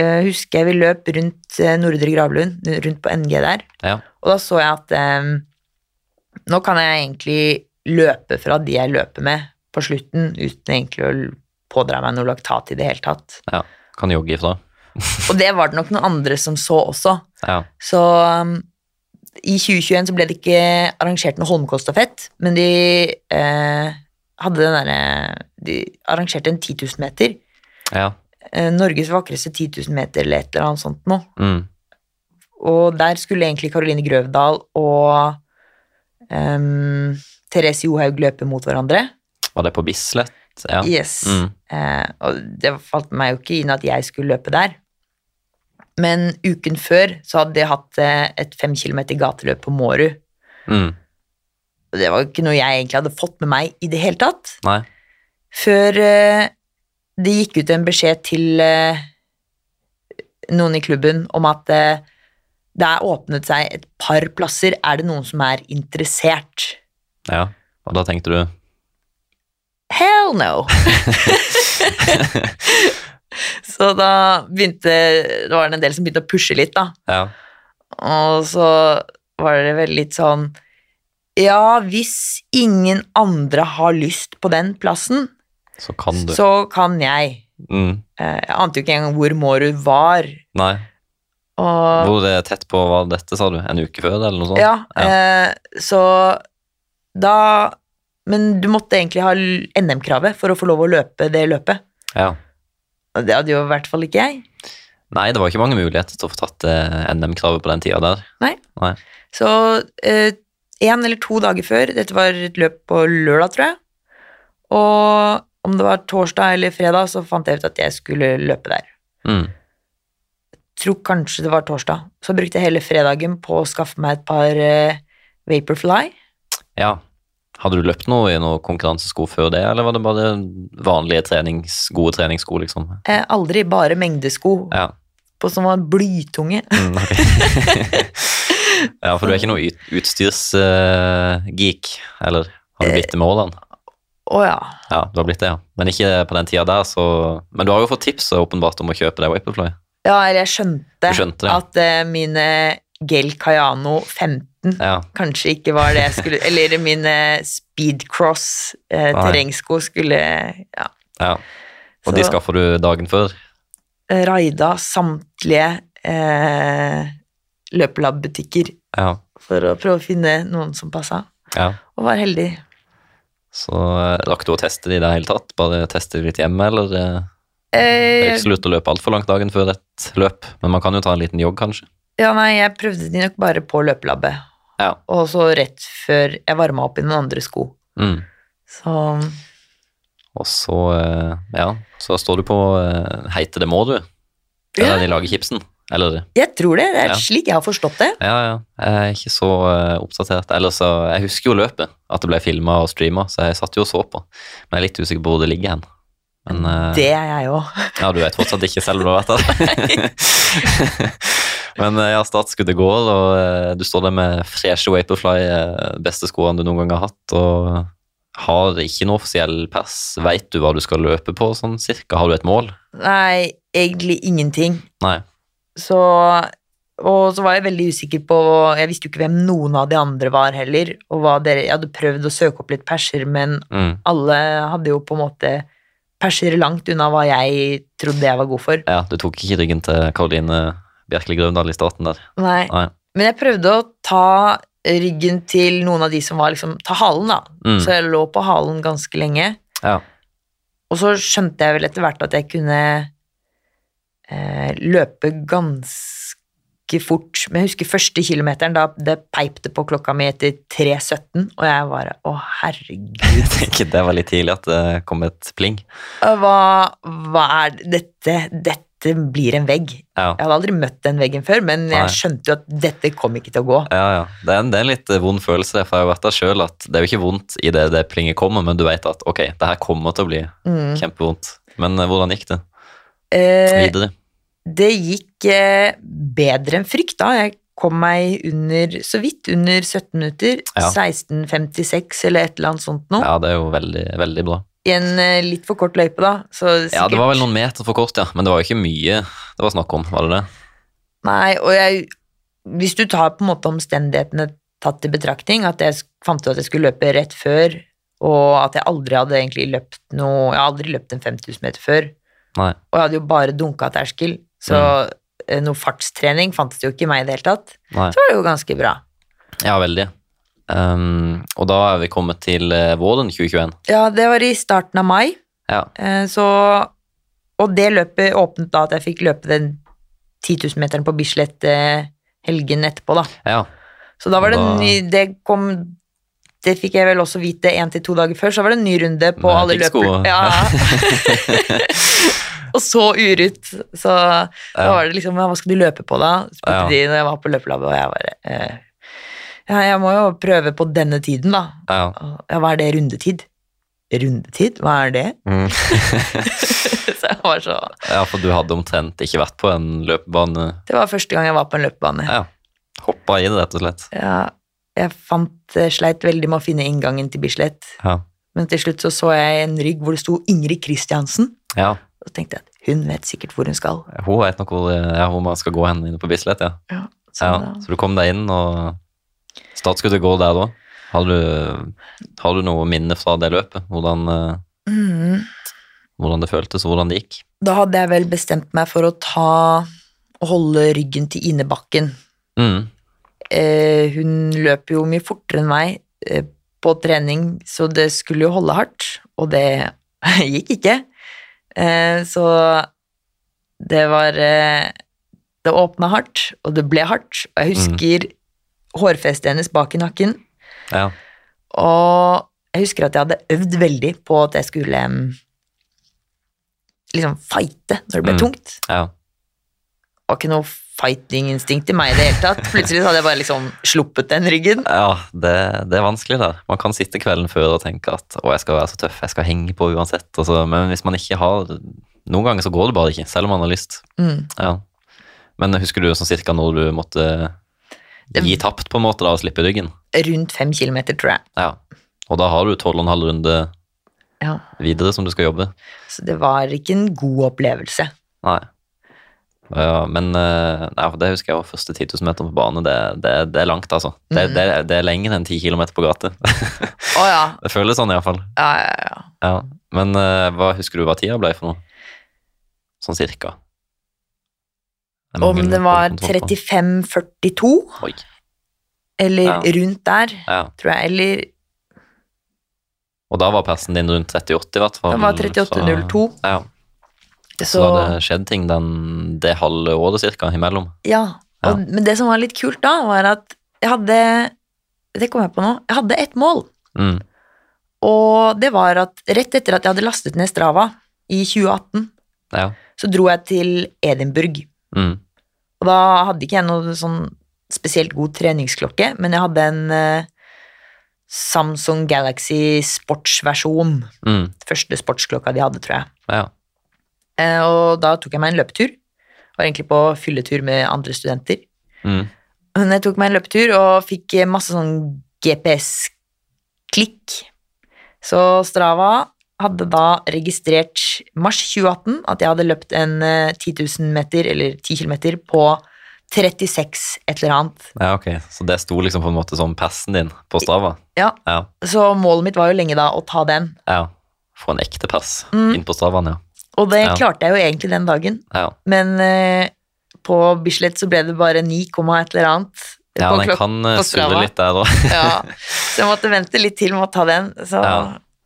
eh, husker jeg vi løp rundt eh, Nordre Gravlund, rundt på NG der, Ja. og da så jeg at eh, nå kan jeg egentlig løpe fra de jeg løper med på slutten, uten egentlig å pådra meg noe laktat i det hele tatt. ja. Kan jogge ifra. Og det var det nok noen andre som så også. Ja. Så um, i 2021 så ble det ikke arrangert noe Holmenkollstafett, men de eh, hadde den derre De arrangerte en 10 000 meter. Ja. Eh, Norges vakreste 10 000 meter eller et eller annet sånt noe. Mm. Og der skulle egentlig Karoline Grøvdal og um, Therese Johaug løpe mot hverandre. Var det på Bislett? Ja. Yes. Mm. Uh, og det falt meg jo ikke inn at jeg skulle løpe der. Men uken før så hadde jeg hatt eh, et fem kilometer gateløp på Mårud. Mm. Og det var jo ikke noe jeg egentlig hadde fått med meg i det hele tatt. Nei. Før eh, det gikk ut en beskjed til eh, noen i klubben om at eh, det er åpnet seg et par plasser. Er det noen som er interessert? Ja. Og da tenkte du Hell no! så da begynte Det var en del som begynte å pushe litt, da. Ja. Og så var det vel litt sånn Ja, hvis ingen andre har lyst på den plassen, Så kan du. så kan jeg. Mm. Eh, Jeg ante jo ikke engang hvor Mårud var. Nei. Og Hvor det tett på var dette, sa du? En uke før, eller noe sånt? ja, eh, så da Men du måtte egentlig ha NM-kravet for å få lov å løpe det løpet. ja. Og det hadde jo i hvert fall ikke jeg. Nei, det var ikke mange muligheter til å få tatt eh, NM-kravet på den tida der. Nei. Nei. Så én eller to dager før, dette var et løp på lørdag, tror jeg, og om det var torsdag eller fredag, så fant jeg ut at jeg skulle løpe der. Mm. Tror kanskje det var torsdag. Så brukte jeg hele fredagen på å skaffe meg et par eh, Vaporfly. Ja. Hadde du løpt noe i noen konkurransesko før det, eller var det bare vanlige trenings, gode treningssko, liksom? Eh, aldri bare mengdesko Ja. på som var blytunge. Mm, ok. ja, for du er ikke noe ut utstyrsgeek, eller har du blitt det med årene? Å ja. Ja, du har blitt det, ja. Men ikke på den tida der, så Men du har jo fått tips åpenbart om å kjøpe deg Vaporfly. Ja, eller jeg skjønte, skjønte det? at uh, mine Gel Cayano 15 Ja. kanskje ikke var det jeg skulle Eller mine Speedcross eh, terrengsko skulle ja, ja. Og de skaffer du dagen før? raida samtlige eh, løpelabbutikker Ja. for å prøve å finne noen som passa, ja. og var heldig. Så eh, rakk du å teste de i det hele tatt? Bare teste litt hjemme, eller? eh, Det er Eh, ikke så lurt å løpe altfor langt dagen før et løp, men man kan jo ta en liten jogg, kanskje. ja, nei, jeg prøvde de nok bare på løpelabbet, Ja. og så rett før jeg varma opp i noen andre sko. Mm. Så Og så, eh, ja, så står du på Heite det må du? Det er Ja. de lager chipsen? Eller? jeg tror det. Det er Ja. slik jeg har forstått det. Ja, ja. Jeg er ikke så eh, oppdatert. Eller så, jeg husker jo løpet, at det ble filma og streama, så jeg satt jo og så på. Men jeg er litt usikker på hvor det ligger hen. Men eh, Det er jeg òg. ja, du vet fortsatt ikke selv om du har vært der. Men eh, ja, startskuddet går, og du står der med freshe Waperfly, beste skoene du noen gang har hatt, og har ikke noe offisiell pass. Veit du hva du skal løpe på, sånn cirka? Har du et mål? Nei, egentlig ingenting. Nei. Så Og så var jeg veldig usikker på Jeg visste jo ikke hvem noen av de andre var heller. Og hva dere Jeg hadde prøvd å søke opp litt perser, men Mm. alle hadde jo på en måte perser langt unna hva jeg trodde jeg var god for. Ja, du tok ikke ryggen til Karoline Bjerkeli Grøvdal i starten der. Nei. Nei. Men jeg prøvde å ta ryggen til noen av de som var liksom Ta halen, da. Mm. Så jeg lå på halen ganske lenge. Ja. Og så skjønte jeg vel etter hvert at jeg kunne løpe ganske fort. Men jeg husker første kilometeren, da det peip det på klokka mi etter 3.17, og jeg bare Å, herregud. Jeg tenker det var litt tidlig at det kom et pling. Hva, hva er dette? Dette blir en vegg. Ja. Jeg hadde aldri møtt den veggen før, men Nei. jeg skjønte jo at dette kom ikke til å gå. Ja, ja. Det er en, det er en litt eh, vond følelse, for jeg har vært der sjøl at det er jo ikke vondt i det det plinget kommer, men du vet at ok, det her kommer til å bli Mm. kjempevondt. Men eh, hvordan gikk det Eh, det gikk eh, bedre enn frykt da. Jeg kom meg under, så vidt under 17 minutter. Ja. 16.56 eller et eller annet sånt noe. Ja, det er jo veldig, veldig bra. I en eh, litt for kort løype, da. Så sikkert, Ja, det var vel noen meter for kort, ja, men det var jo ikke mye det var snakk om, var det det? Nei, og jeg Hvis du tar på en måte omstendighetene tatt i betraktning, at jeg fant ut at jeg skulle løpe rett før, og at jeg aldri hadde egentlig løpt noe Jeg har aldri løpt en 5000 meter før, Nei. og jeg hadde jo bare dunka terskel, så mm. noe fartstrening fantes jo ikke i meg i det hele tatt. Nei. Så var det jo ganske bra. Ja, veldig. Um, og da er vi kommet til eh, våren 2021. Ja, det var i starten av mai, Ja. eh, så Og det løpet åpnet da at jeg fikk løpe den 10 000-meteren på Bislett eh, helgen etterpå, da. ja. Så da var det en ny Det kom Det fikk jeg vel også vite én til to dager før, så var det en ny runde på alle løper. Ja. og så urytt Så da var det liksom Hva skal du løpe på, da? spurte Ja. de når jeg var på løpelabbet, og jeg bare eh, Ja, jeg må jo prøve på denne tiden, da. ja. Ja, hva er det? Rundetid? Rundetid? Hva er det? Mm. så jeg var så ja, for du hadde omtrent ikke vært på en løpebane. Det var første gang jeg var på en løpebane. Ja. Hoppa i det, rett og slett. Ja, jeg fant eh, Sleit veldig med å finne inngangen til Bislett. Ja. Men til slutt så, så jeg en rygg hvor det sto Ingrid Kristiansen. ja. Og så tenkte jeg at hun vet sikkert hvor hun skal. Hun vet nok hvor, ja, hvor man skal gå hen inne på Bislett, ja. Ja, så ja. Så du kom deg inn, og startskuddet går der da. Har du, har du noe minne fra det løpet? Hvordan, mm, hvordan det føltes, og hvordan det gikk? da hadde jeg vel bestemt meg for å ta og holde ryggen til innebakken. Mm. Eh, hun løper jo mye fortere enn meg eh, på trening, så det skulle jo holde hardt, og det gikk ikke. Eh, så det var eh, Det åpna hardt, og det ble hardt. Og jeg husker hårfestet hennes bak i nakken. Ja. Og jeg husker at jeg hadde øvd veldig på at jeg skulle liksom fighte når det ble Mm. tungt. ja. Det var ikke noe fighting-instinkt i meg i det hele tatt. Plutselig hadde jeg bare liksom sluppet den ryggen. Ja, det, det er vanskelig der. Man kan sitte kvelden før og tenke at å, jeg skal være så tøff, jeg skal henge på uansett. Altså, men hvis man ikke har Noen ganger så går det bare ikke, selv om man har lyst. Mm. Ja. Men husker du sånn cirka når du måtte gi tapt på en måte da, og slippe ryggen? Rundt fem kilometer, tror jeg. Ja. Og da har du tolv og en halv runde Ja. videre som du skal jobbe. Så det var ikke en god opplevelse. Nei. Ja, men eh, nei, det husker jeg var første 10 000 meter på bane. Det, det, det er langt, altså. Det, Mhm. det, det er lenger enn 10 km på gate. oh, ja. det føles sånn iallfall. Ja, ja, ja. Ja. Men eh, hva husker du hva tida ble for noe? Sånn cirka. Om det var kontroll på. 35-42, eller Ja. rundt der, Ja. tror jeg. Eller Og da var persen din rundt 38, i hvert fall. Den var 38,02. Så, ja. Så så det skjedd ting den, det halve året cirka imellom. Ja. Og, Men det som var litt kult da, var at jeg hadde Det kom jeg på nå. Jeg hadde ett mål, Mm. og det var at rett etter at jeg hadde lastet ned Strava i 2018, Ja. så så dro jeg til Edinburgh. Mm. Og da hadde ikke jeg noe sånn spesielt god treningsklokke, men jeg hadde en uh, Samsung Galaxy sportsversjon. Mm. Første sportsklokka de hadde, tror jeg. Ja. Eh, og da tok jeg meg en løpetur. Var egentlig på fylletur med andre studenter. Mm. Men jeg tok meg en løpetur og fikk eh, masse sånn GPS-klikk. Så Strava hadde da registrert mars 2018 at jeg hadde løpt en eh, 10 000 meter, eller 10 km, på 36 et eller annet. ja, ok. Så det sto liksom på en måte som passen din på Strava? Ja, Ja. Så målet mitt var jo lenge da å ta den. ja. få en ekte pass mm. inn på Stravaen, ja. Og det ja. klarte jeg jo egentlig den dagen, ja. men uh, på Bislett så ble det bare 9, et eller annet. Ja, den kan uh, litt der òg. ja, så jeg måtte vente litt til med å ta den. Så ja.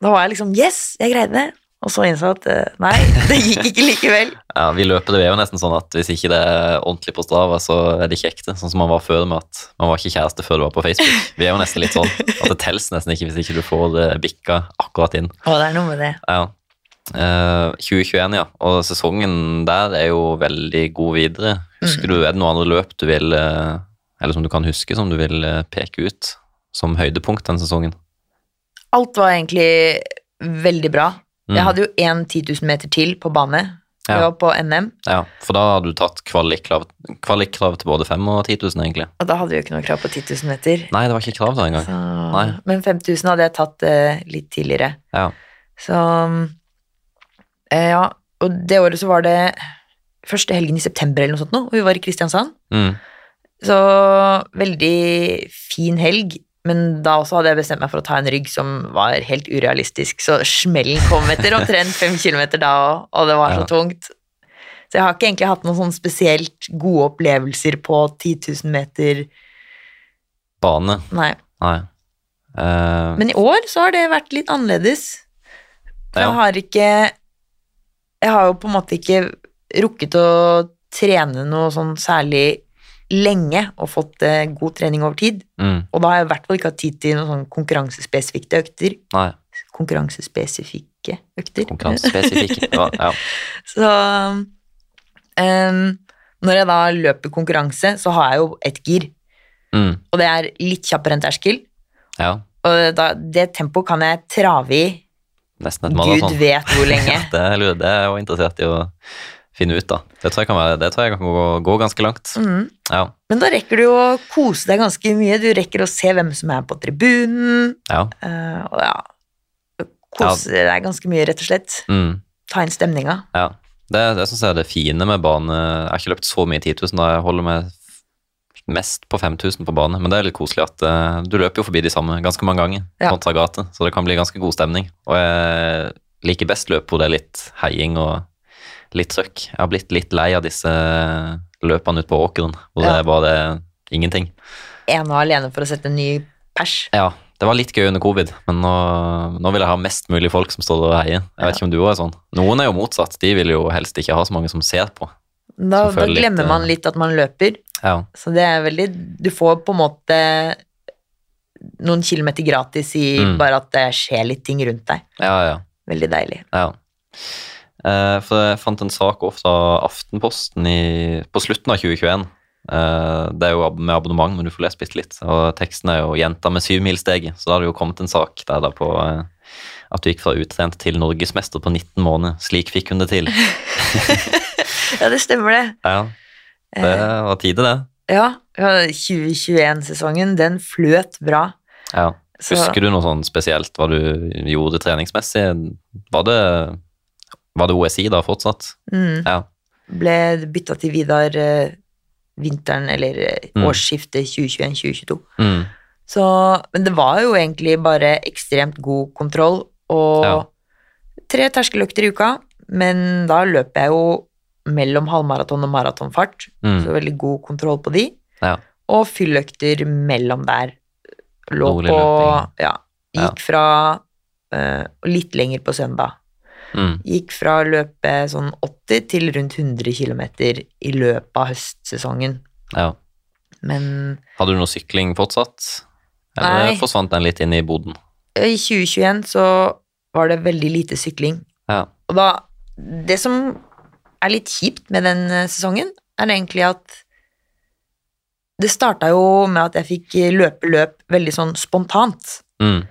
da var jeg liksom Yes, jeg greide det! Og så innså jeg at uh, nei, det gikk ikke likevel. ja, vi løper det er jo nesten sånn at hvis ikke det er ordentlig på Strava, så er det ikke ekte. Sånn som man var før med at man var ikke kjæreste før du var på Facebook. Vi er jo nesten litt sånn at det telles nesten ikke hvis ikke du får det bikka akkurat inn. Å, det er noe med det. Ja. 2021, ja. Og sesongen der er jo veldig god videre. Husker mm. du, Er det noen andre løp du vil Eller som du kan huske, som du vil peke ut som høydepunkt den sesongen? Alt var egentlig veldig bra. Mm. Jeg hadde jo én 10 000 meter til på bane. Ja. var på NM. Ja, For da hadde du tatt kvalikkrav, til både 5 og 10 000, egentlig. Og da hadde vi jo ikke noe krav på 10 000 meter. Nei, det var ikke krav da engang. Så... Men 5000 hadde jeg tatt uh, litt tidligere. Ja. Så Eh, ja, og det året så var det første helgen i september eller noe sånt nå, og vi var i Kristiansand. Mm. Så veldig fin helg, men da også hadde jeg bestemt meg for å ta en rygg som var helt urealistisk, så smellen kom etter omtrent fem kilometer da òg, og det var så ja. tungt. Så jeg har ikke egentlig hatt noen sånn spesielt gode opplevelser på 10 000 meter Bane? Nei. Nei. Uh... Men i år så har det vært litt annerledes. For ja. jeg har ikke jeg har jo på en måte ikke rukket å trene noe sånn særlig lenge og fått eh, god trening over tid. Mm. Og da har jeg i hvert fall ikke hatt tid til noen sånn konkurransespesifikke økter. Nei. Konkurransespesifikke økter. Konkurransespesifikke, ja. ja. Så um, når jeg da løper konkurranse, så har jeg jo ett gir. Mm. Og det er litt kjappere enn terskel. Ja. Og da, det tempoet kan jeg trave i Nesten et maraton. Gud vet hvor lenge. det, det er jeg jo interessert i å finne ut, da. Det tror jeg kan, være, det tror jeg kan gå, gå ganske langt. Mm. Ja. Men da rekker du å kose deg ganske mye. Du rekker å se hvem som er på tribunen. Ja. Uh, og ja Kose ja. deg ganske mye, rett og slett. Mm. Ta inn stemninga. Ja. Det, det syns jeg er det fine med bane. Jeg har ikke løpt så mye 10 000, da jeg holder meg mest på 5000 på bane, men det er litt koselig at uh, du løper jo forbi de samme ganske mange ganger ja. gate, så det kan bli ganske god stemning. Og jeg liker best løp hvor det er litt heiing og litt trøkk. Jeg har blitt litt lei av disse løpene ute på åkeren hvor ja. det er bare ingenting. Ene og alene for å sette en ny pers. Ja, det var litt gøy under covid, men nå, nå, vil jeg ha mest mulig folk som står og heier. Jeg vet ikke om du også er sånn. Noen er jo motsatt, de vil jo helst ikke ha så mange som ser på. Da, da glemmer litt, man litt at man løper. Ja. Så det er veldig Du får på en måte noen kilometer gratis i mm. bare at det skjer litt ting rundt deg. Ja, ja. Veldig deilig. Ja. Eh, for jeg fant en sak ofte av Aftenposten i, på slutten av 2021. Eh, det er jo med abonnement, men du får lest bitte litt. Og teksten er jo 'Jenta med syvmilssteget', så da har det jo kommet en sak der da på eh, at du gikk fra utrent til norgesmester på 19 måneder. Slik fikk hun det til. ja, det stemmer det. Ja. Det var var til det. Ja. 2021-sesongen, den fløt bra. Ja. Husker du noe sånn spesielt hva du gjorde treningsmessig? Var det, var det OSI da fortsatt? Mm. Ja. Ble bytta til Vidar uh, vinteren, eller uh, mm. årsskiftet 2021-2022. Mm. Så Men det var jo egentlig bare ekstremt god kontroll og ja. tre terskeløkter i uka. Men da løper jeg jo mellom halvmaraton og maratonfart, mm. så veldig god kontroll på de. Ja. Og fylløkter mellom der. Lå på Ja. Gikk ja. fra uh, litt lenger på søndag. Mm. Gikk fra å løpe sånn 80 til rundt 100 km i løpet av høstsesongen. Ja. Men Hadde du noe sykling fortsatt? Eller nei. forsvant den litt inn i boden? I 2021 så var det veldig lite sykling. Ja. Og da Det som er litt kjipt med den eh, sesongen, er egentlig at det starta jo med at jeg fikk løpe løp veldig sånn spontant. Mm.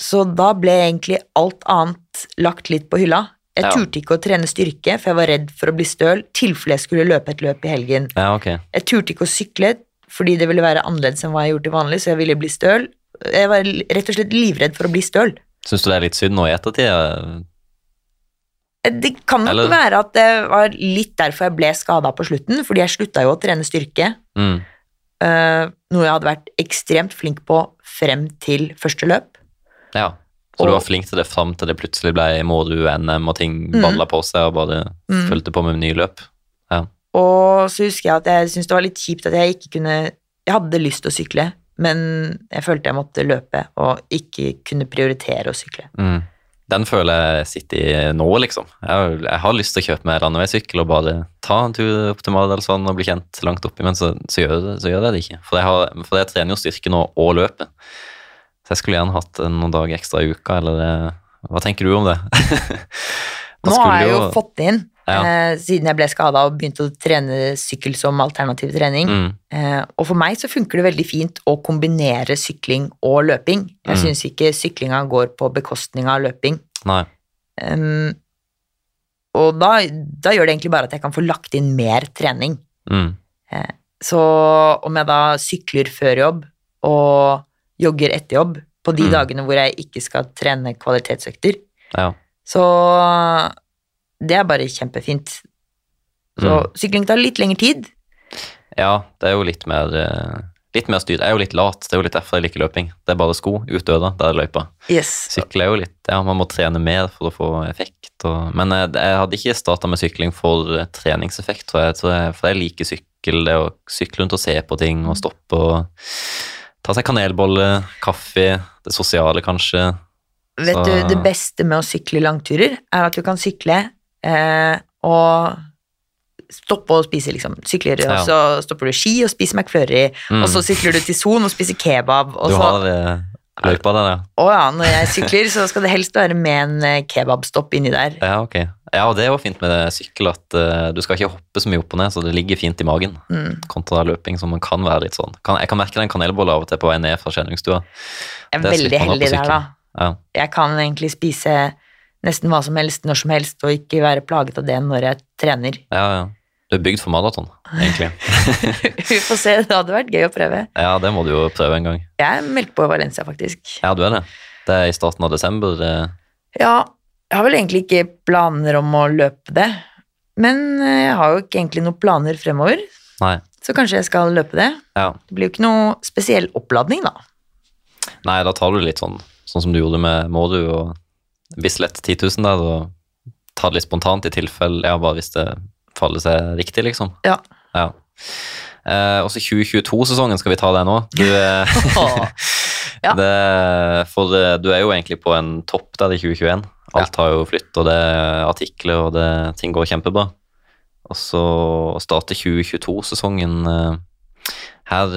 Så da ble egentlig alt annet lagt litt på hylla. Jeg ja. turte ikke å trene styrke, for jeg var redd for å bli støl, tilfelle jeg skulle løpe et løp i helgen. Ja, okay. Jeg turte ikke å sykle, fordi det ville være annerledes enn hva jeg gjorde til vanlig, så jeg ville bli støl. Jeg var rett og slett livredd for å bli støl. Syns du det er litt synd nå i ettertid? Det kan nok Eller... være at det var litt derfor jeg ble skada på slutten, fordi jeg slutta jo å trene styrke. Mm. Uh, noe jeg hadde vært ekstremt flink på frem til første løp. Ja, Så du var flink til det fram til det plutselig ble Mårud NM og ting mm. balla på seg og bare mm. fulgte på med nye løp? Ja. Og så husker jeg at jeg syntes det var litt kjipt at jeg ikke kunne Jeg hadde lyst til å sykle, men jeg følte jeg måtte løpe og ikke kunne prioritere å sykle. Mm. Den føler jeg sitter i nå, liksom. Jeg, jeg har lyst til å kjøpe meg landeveissykkel og bare ta en tur opp til Maridalsvann og bli kjent langt oppi, men så, så, gjør, så, gjør, jeg det ikke. For jeg, har, for jeg trener jo styrke nå og løpet. Så jeg skulle gjerne hatt noen dager ekstra i uka, eller eh, Hva tenker du om det? Nå har jeg jo fått inn, ja. eh, siden jeg ble skada og begynte å trene sykkel som alternativ trening. Mm. Eh, og for meg så funker det veldig fint å kombinere sykling og løping. Jeg mm. syns ikke syklinga går på bekostning av løping. Nei. Um, og da, da, gjør det egentlig bare at jeg kan få lagt inn mer trening. Mm. Eh, så om jeg da sykler før jobb og jogger etter jobb på de mm. dagene hvor jeg ikke skal trene kvalitetsøkter. Ja. Så det er bare kjempefint. Så mm. sykling tar litt lengre tid. Ja, det er jo litt mer eh, litt mer styr. Jeg er jo litt lat, det er jo litt derfor jeg liker løping. Det er bare sko ut døra, der er løypa. Yes. Sykle er jo litt Ja, man må trene mer for å få effekt. Og, men jeg, jeg, hadde ikke starta med sykling for treningseffekt, tror jeg, tror jeg, for jeg liker sykkel. Det å sykle rundt og se på ting og stoppe og Ta seg kanelbolle, kaffe, det sosiale kanskje. Vet Så... du, det beste med å sykle langturer er at du kan sykle eh, og stoppe å spise, liksom. Sykler, ja. og så stopper du ski og spiser McFlurry, mm. og så sykler du til Son og spiser kebab. Og du så... har eh, løypa der, ja? Å ja, når jeg sykler, så skal det helst være med en eh, kebabstopp inni der. Ja, ok. Ja, og det er jo fint med sykkel at uh, du skal ikke hoppe så mye opp og ned, så det ligger fint i magen. Mm. Kontra løping, som kan være litt sånn. Kan, jeg kan merke den kanelbolla av og til på vei ned fra skjenningsstua. Jeg er veldig heldig der, da. Ja. Jeg kan egentlig spise nesten hva som helst når som helst, og ikke være plaget av det når jeg trener. Ja, ja. Du er bygd for maraton, egentlig. Vi får se, det hadde vært gøy å prøve. Ja, det må du jo prøve en gang. Jeg er meldt på Valencia, faktisk. Ja, du er det? Det er i starten av desember? Det... Ja, jeg har vel egentlig ikke planer om å løpe det. Men eh, jeg har jo ikke egentlig noen planer fremover. Nei. Så kanskje jeg skal løpe det. Ja. Det blir jo ikke noe spesiell oppladning, da. Nei, da tar du litt sånn, sånn som du gjorde med Mårud og Bislett 10 000 der, og ta det litt spontant i tilfelle, ja, bare hvis det faller seg riktig, liksom. Ja. ja. Eh, også 2022-sesongen skal vi ta det nå. Du, eh, ja. det, for eh, du er jo egentlig på en topp der i 2021. Alt har jo flytt, og det er artikler, og det, ting går kjempebra. Og så starter 2022-sesongen eh, her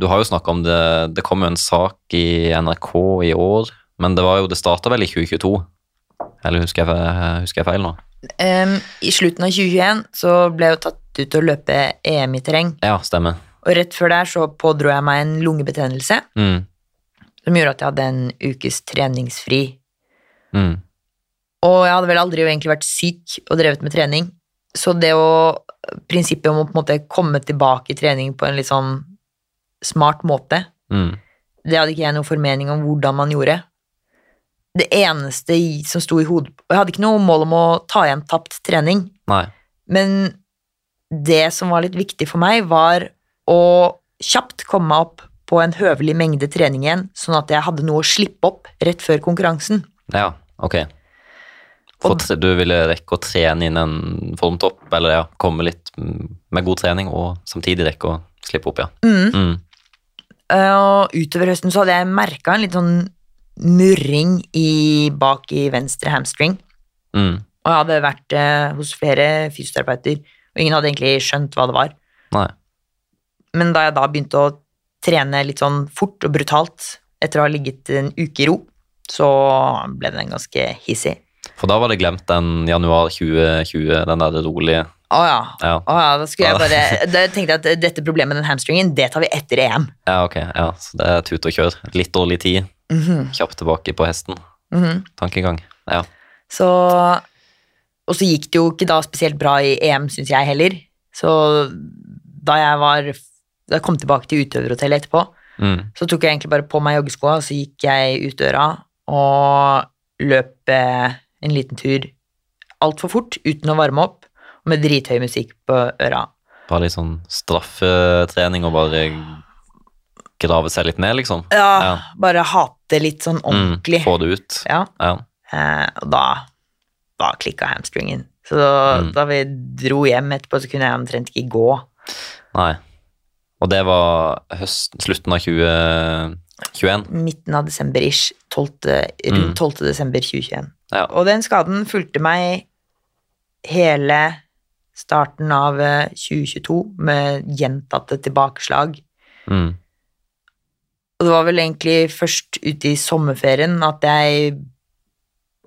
Du har jo snakka om det, det kom jo en sak i NRK i år, men det var jo, det starta vel i 2022? Eller husker jeg, husker jeg feil nå? Um, I slutten av 2021 så ble jeg jo tatt ut til å løpe EM i terreng. Ja, stemmer. Og rett før der så pådro jeg meg en lungebetennelse mm. som gjorde at jeg hadde en ukes treningsfri. Mm. Og jeg hadde vel aldri egentlig vært syk og drevet med trening. Så det å Prinsippet om å på en måte komme tilbake i trening på en litt sånn smart måte, mm. det hadde ikke jeg noen formening om hvordan man gjorde. Det eneste som sto i hodet Og jeg hadde ikke noe mål om å ta igjen tapt trening. Nei. Men det som var litt viktig for meg, var å kjapt komme meg opp på en høvelig mengde trening igjen, sånn at jeg hadde noe å slippe opp rett før konkurransen. Ja, ok. For du ville rekke å trene inn en formtopp, eller ja, komme litt med god trening, og samtidig rekke å slippe opp, ja. Mm. Mm. Uh, utover høsten så hadde jeg merka en litt sånn murring i, bak i venstre hamstring. Mm. Og jeg hadde vært eh, hos flere fysioterapeuter, og ingen hadde egentlig skjønt hva det var. Nei. Men da jeg da begynte å trene litt sånn fort og brutalt etter å ha ligget en uke i ro, så ble den ganske hissig. For da var det glemt den januar 2020, den der rolige å ja. ja. Å ja. Da skulle jeg bare Da tenkte jeg at dette problemet med den hamstringen, det tar vi etter EM. Ja, ok. Ja, Så det er tut og kjør. Litt dårlig tid. Mm -hmm. Kjapt tilbake på hesten. Mm -hmm. Tankegang. Ja. Så Og så gikk det jo ikke da spesielt bra i EM, syns jeg heller. Så da jeg var Da jeg kom tilbake til utøverhotellet etterpå, mm. så tok jeg egentlig bare på meg joggeskoa, og så gikk jeg ut døra og løp en liten tur altfor fort uten å varme opp, og med drithøy musikk på øra. Bare litt sånn straffetrening og bare grave seg litt ned, liksom. Ja, Ja. bare hate litt sånn ordentlig. Mm, få det ut. Ja, Ja. eh, og da, da klikka hamstringen. Så Mm. da vi dro hjem etterpå, så kunne jeg omtrent ikke gå. Nei. Og det var høsten, slutten av 2021. Midten av desember-ish. 12. Mm. desember 2021. Ja. Og den skaden fulgte meg hele starten av eh, 2022 med gjentatte tilbakeslag. Mm. Og det var vel egentlig først ute i sommerferien at jeg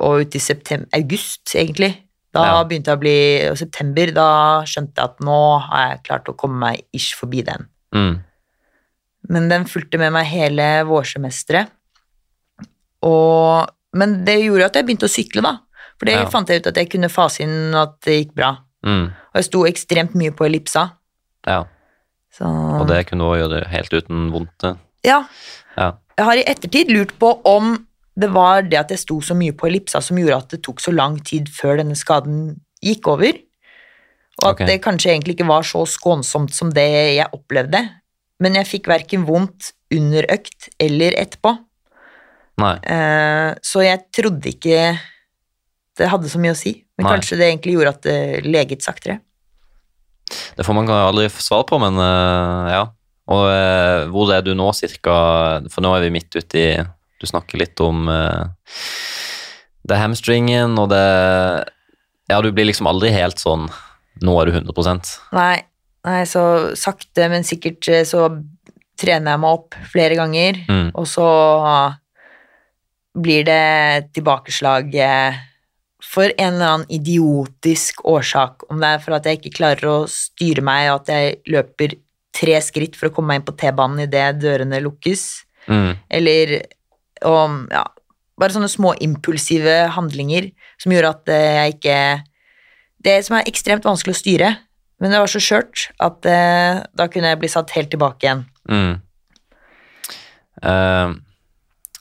Og ute i september, august, egentlig. Da Ja. begynte jeg å bli og September, da skjønte jeg at nå har jeg klart å komme meg ish forbi den. Mm. Men den fulgte med meg hele vårsemesteret. Og Men det gjorde at jeg begynte å sykle, da. For det Ja. fant jeg ut at jeg kunne fase inn at det gikk bra. Mm. Og jeg sto ekstremt mye på ellipsa. Ja. Så Og det kunne du også gjøre helt uten vondt. Ja. Ja. Jeg har i ettertid lurt på om det var det at jeg sto så mye på ellipsa som gjorde at det tok så lang tid før denne skaden gikk over. Og at okay. det kanskje egentlig ikke var så skånsomt som det jeg opplevde. Men jeg fikk verken vondt under økt eller etterpå. Nei. Eh, Så jeg trodde ikke det hadde så mye å si. Men Nei. kanskje det egentlig gjorde at det leget saktere. Det får man aldri svar på, men eh, ja. Og eh, hvor er du nå, cirka? For nå er vi midt uti Du snakker litt om eh, det er hamstringen, og det Ja, du blir liksom aldri helt sånn Nå er du 100% Nei, nei, så sakte, men sikkert eh, så trener jeg meg opp flere ganger. mm. Og så blir det tilbakeslag eh, for en eller annen idiotisk årsak. Om det er for at jeg ikke klarer å styre meg, og at jeg løper tre skritt for å komme meg inn på T-banen idet dørene lukkes. Mm. Eller og, Ja, bare sånne små impulsive handlinger som gjorde at eh, jeg ikke Det som er ekstremt vanskelig å styre, men det var så skjørt at eh, da kunne jeg bli satt helt tilbake igjen. Mm. Eh,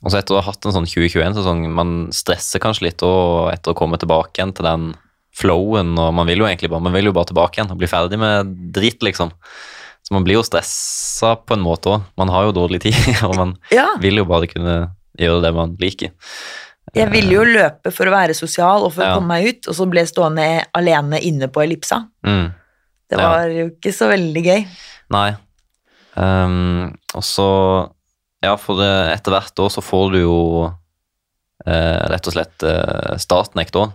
og så etter å ha hatt en sånn 2021-sesong, man stresser kanskje litt og etter å komme tilbake igjen til den flowen, og man vil jo egentlig bare, man vil jo bare tilbake igjen og bli ferdig med dritt, liksom. Så man blir jo stressa på en måte òg. Man har jo dårlig tid, og man Ja, vil jo bare kunne gjøre det man liker. jeg ville jo løpe for å være sosial og for Ja. å komme meg ut, og så ble jeg stående alene inne på ellipsa. Mm. Det Ja. var jo ikke så veldig gøy. Nei. Um, og så Ja, for det, etter hvert år så får du jo eh, rett og slett eh, startnekt òg.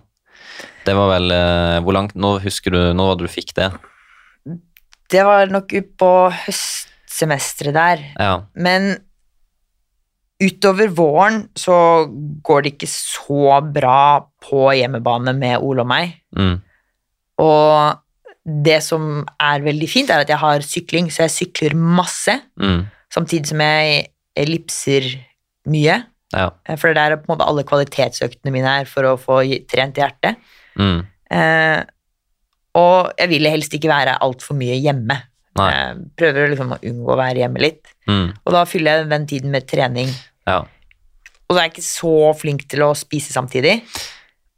Det var vel eh, Hvor langt Nå husker du Når var det du fikk det? Det var nok på høstsemesteret der. Ja. Men utover våren så går det ikke så bra på hjemmebane med Ole og meg. Mm. Og det som er veldig fint, er at jeg har sykling, så jeg sykler masse, Mm. samtidig som jeg ellipser mye. Ja. For det er på en måte alle kvalitetsøktene mine her for å få trent hjertet. Mm. Eh, og jeg vil helst ikke være altfor mye hjemme. Nei. Jeg prøver liksom å unngå å være hjemme litt. Mm. Og da fyller jeg den tiden med trening. Ja. Og så er jeg ikke så flink til å spise samtidig.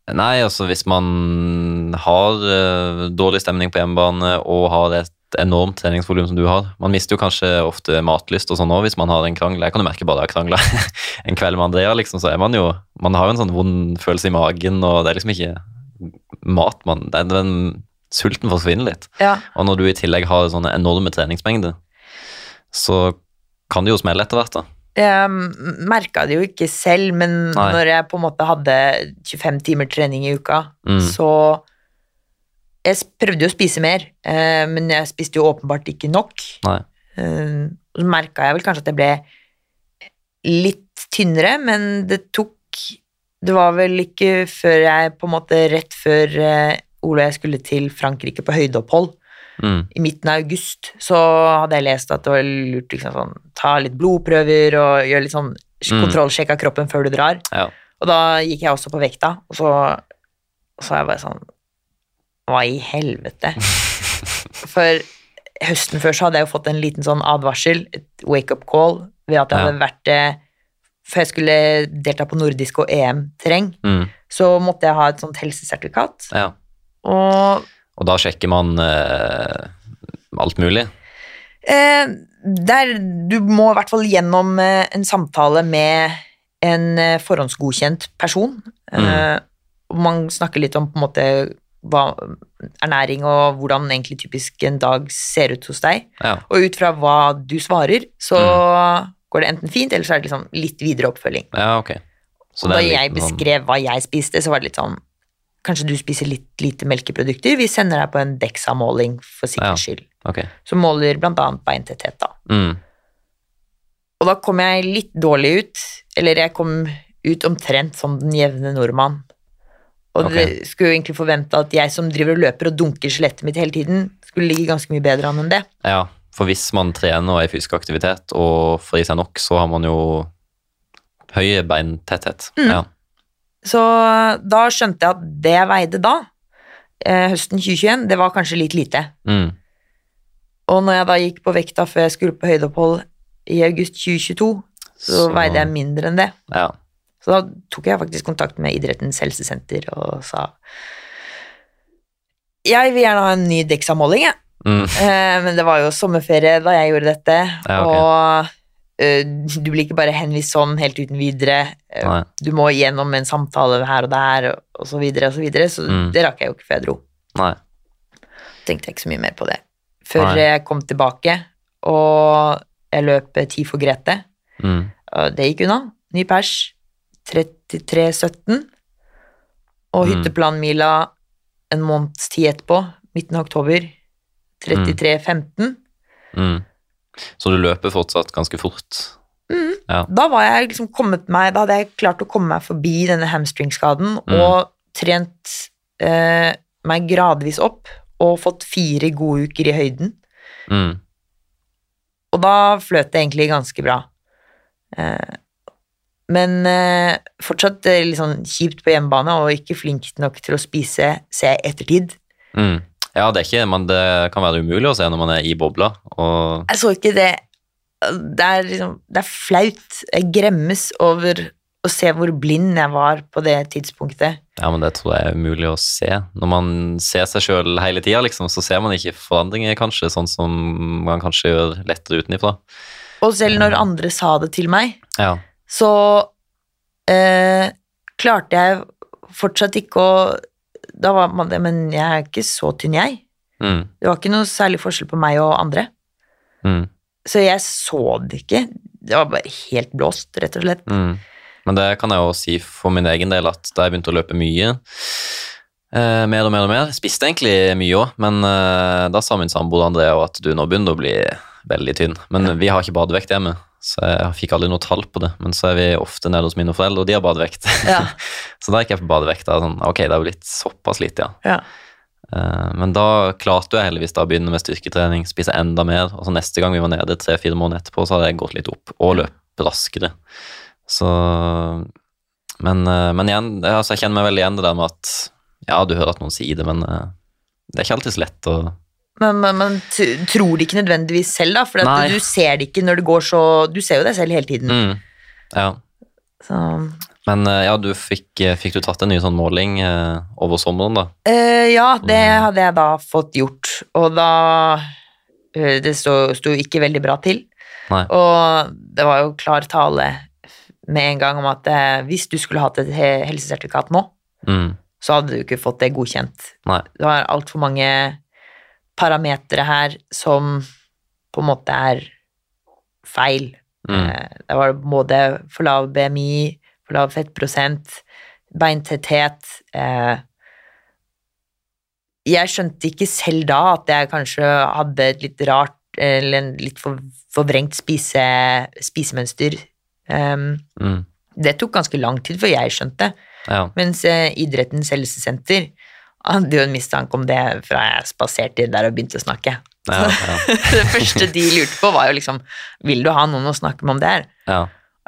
Nei, altså hvis man har uh, dårlig stemning på hjemmebane og har et enormt treningsvolum som du har Man mister jo kanskje ofte matlyst og sånn òg hvis man har en krangel. Jeg kan jo merke bare jeg har krangla en kveld med Andrea, liksom, så er man jo Man har jo en sånn vond følelse i magen, og det er liksom ikke mat man det er den Sulten forsvinner litt. Ja. Og når du i tillegg har sånne enorme treningsmengder, så kan det jo smelle etter hvert, da. Jeg merka det jo ikke selv, men Nei. når jeg på en måte hadde 25 timer trening i uka, Mm. så Jeg prøvde jo å spise mer, eh, men jeg spiste jo åpenbart ikke nok. Nei. Eh, Så merka jeg vel kanskje at jeg ble litt tynnere, men det tok Det var vel ikke før jeg på en måte rett før eh, Ole og jeg skulle til Frankrike på høydeopphold, Mm. i midten av august, så hadde jeg lest at det var lurt liksom sånn, ta litt blodprøver og gjøre litt sånn Mm. kontrollsjekk av kroppen før du drar. Ja. Og da gikk jeg også på vekta, og så, og så er jeg bare sånn Hva i helvete? For høsten før så hadde jeg jo fått en liten sånn advarsel, et wake-up call, ved at jeg Ja. hadde vært eh, Før jeg skulle delta på nordisk og EM-terreng, Mm. så måtte jeg ha et sånt helsesertifikat. ja. Og Og da sjekker man eh, alt mulig. Eh, der, du må i hvert fall gjennom eh, en samtale med en eh, forhåndsgodkjent person. Mm. man snakker litt om på en måte hva, ernæring og hvordan egentlig typisk en dag ser ut hos deg. Ja. Og ut fra hva du svarer, så mm. går det enten fint, eller så er det liksom litt videre oppfølging. Ja, ok. og da jeg sånn beskrev hva jeg spiste, så var det litt sånn Kanskje du spiser litt lite melkeprodukter. Vi sender deg på en DEXA-måling for sikkerhets skyld. Ja, okay. Som måler bl.a. beintetthet. Da. Mm. Og da kom jeg litt dårlig ut. Eller jeg kom ut omtrent som den jevne nordmann. Og okay. det skulle jo egentlig forvente at jeg som driver og løper og dunker skjelettet mitt hele tiden, skulle ligge ganske mye bedre an enn det. Ja, for hvis man trener og er i fysisk aktivitet og får i seg nok, så har man jo høy beintetthet. Mm. Ja. Så da skjønte jeg at det jeg veide da, eh, høsten 2021, det var kanskje litt lite. Mm. Og når jeg da gikk på vekta før jeg skulle på høydeopphold i august 2022, så, så, veide jeg mindre enn det. Ja. Så da tok jeg faktisk kontakt med Idrettens helsesenter og sa Jeg vil gjerne ha en ny Dexa-måling, jeg. Mm. Eh, men det var jo sommerferie da jeg gjorde dette, ja, okay. og du blir ikke bare henvist sånn helt uten videre. Eh, Nei. Du må gjennom en samtale her og der, og så videre og så videre. Så mm. det rakk jeg jo ikke før jeg dro. Nei. Tenkte jeg ikke så mye mer på det. Før Nei. jeg kom tilbake, og jeg løp ti for Grete. Mm. Det gikk unna. Ny pers. 33,17. Og mm. hytteplanmila en måneds tid etterpå, midten av oktober, 33,15. Mm. Så du løper fortsatt ganske fort? Mm. Ja. Da var jeg liksom kommet meg Da hadde jeg klart å komme meg forbi denne hamstringskaden mm. og trent eh, meg gradvis opp og fått fire gode uker i høyden. Mm. Og da fløt det egentlig ganske bra. Eh, men eh, fortsatt eh, litt sånn kjipt på hjemmebane og ikke flink nok til å spise, se ettertid. Mm. Ja, det, er ikke, men det kan være umulig å se når man er i bobla. Og... Jeg så ikke det. Det er, liksom, det er flaut. Jeg gremmes over å se hvor blind jeg var på det tidspunktet. Ja, men det tror jeg er umulig å se. Når man ser seg sjøl hele tida, liksom, så ser man ikke forandringer, kanskje, sånn som man kanskje gjør lettere utenifra. Og selv når andre sa det til meg, ja. så eh, klarte jeg fortsatt ikke å da var man det, men jeg er ikke så tynn, jeg. Mm. Det var ikke noe særlig forskjell på meg og andre. Mm. Så jeg så det ikke. Det var bare helt blåst, rett og slett. Mm. Men det kan jeg jo si for min egen del, at da jeg begynte å løpe mye, eh, mer og mer og mer Spiste egentlig mye òg, men eh, da sa min samboer Andrea at du nå begynner å bli veldig tynn. Men vi har ikke badevekt hjemme, så jeg fikk aldri noe tall på det. Men så er vi ofte nede hos mine foreldre, og de har badevekt. Ja. så da gikk jeg på badevekta. Sånn, ok, det er jo litt såpass lite, ja. ja. Uh, men da klarte jeg heldigvis da å begynne med styrketrening, spise enda mer. Og så neste gang vi var nede tre-fire måneder etterpå, så hadde jeg gått litt opp og løpt raskere. Så Men, uh, men igjen, altså, jeg kjenner meg veldig igjen det der med at Ja, du hører at noen sier det, men uh, det er ikke alltid så lett å men man tror det ikke nødvendigvis selv, da, for du ser det ikke når det går så Du ser jo deg selv hele tiden. Mm. Ja. Så. Men eh, ja, du fikk, eh, fikk, du tatt en ny sånn måling eh, over sommeren, da? Eh, ja, det mm. hadde jeg da fått gjort, og da eh, Det sto ikke veldig bra til. Nei. Og det var jo klar tale med en gang om at eh, hvis du skulle hatt et helsesertifikat nå, mm. så hadde du ikke fått det godkjent. Nei. Det var altfor mange parametere her som på en måte er feil. Mm. Eh, det var både for lav BMI, for lav fettprosent, beintetthet eh, Jeg skjønte ikke selv da at jeg kanskje hadde et litt rart eller en litt for, forvrengt spise, spisemønster. Um, mm. Det tok ganske lang tid før jeg skjønte. Ja. Mens eh, Idrettens helsesenter hadde jo en mistanke om det fra jeg spaserte inn der og begynte å snakke. Ja, ja. det første de lurte på, var jo liksom Vil du ha noen å snakke med om det her? Ja.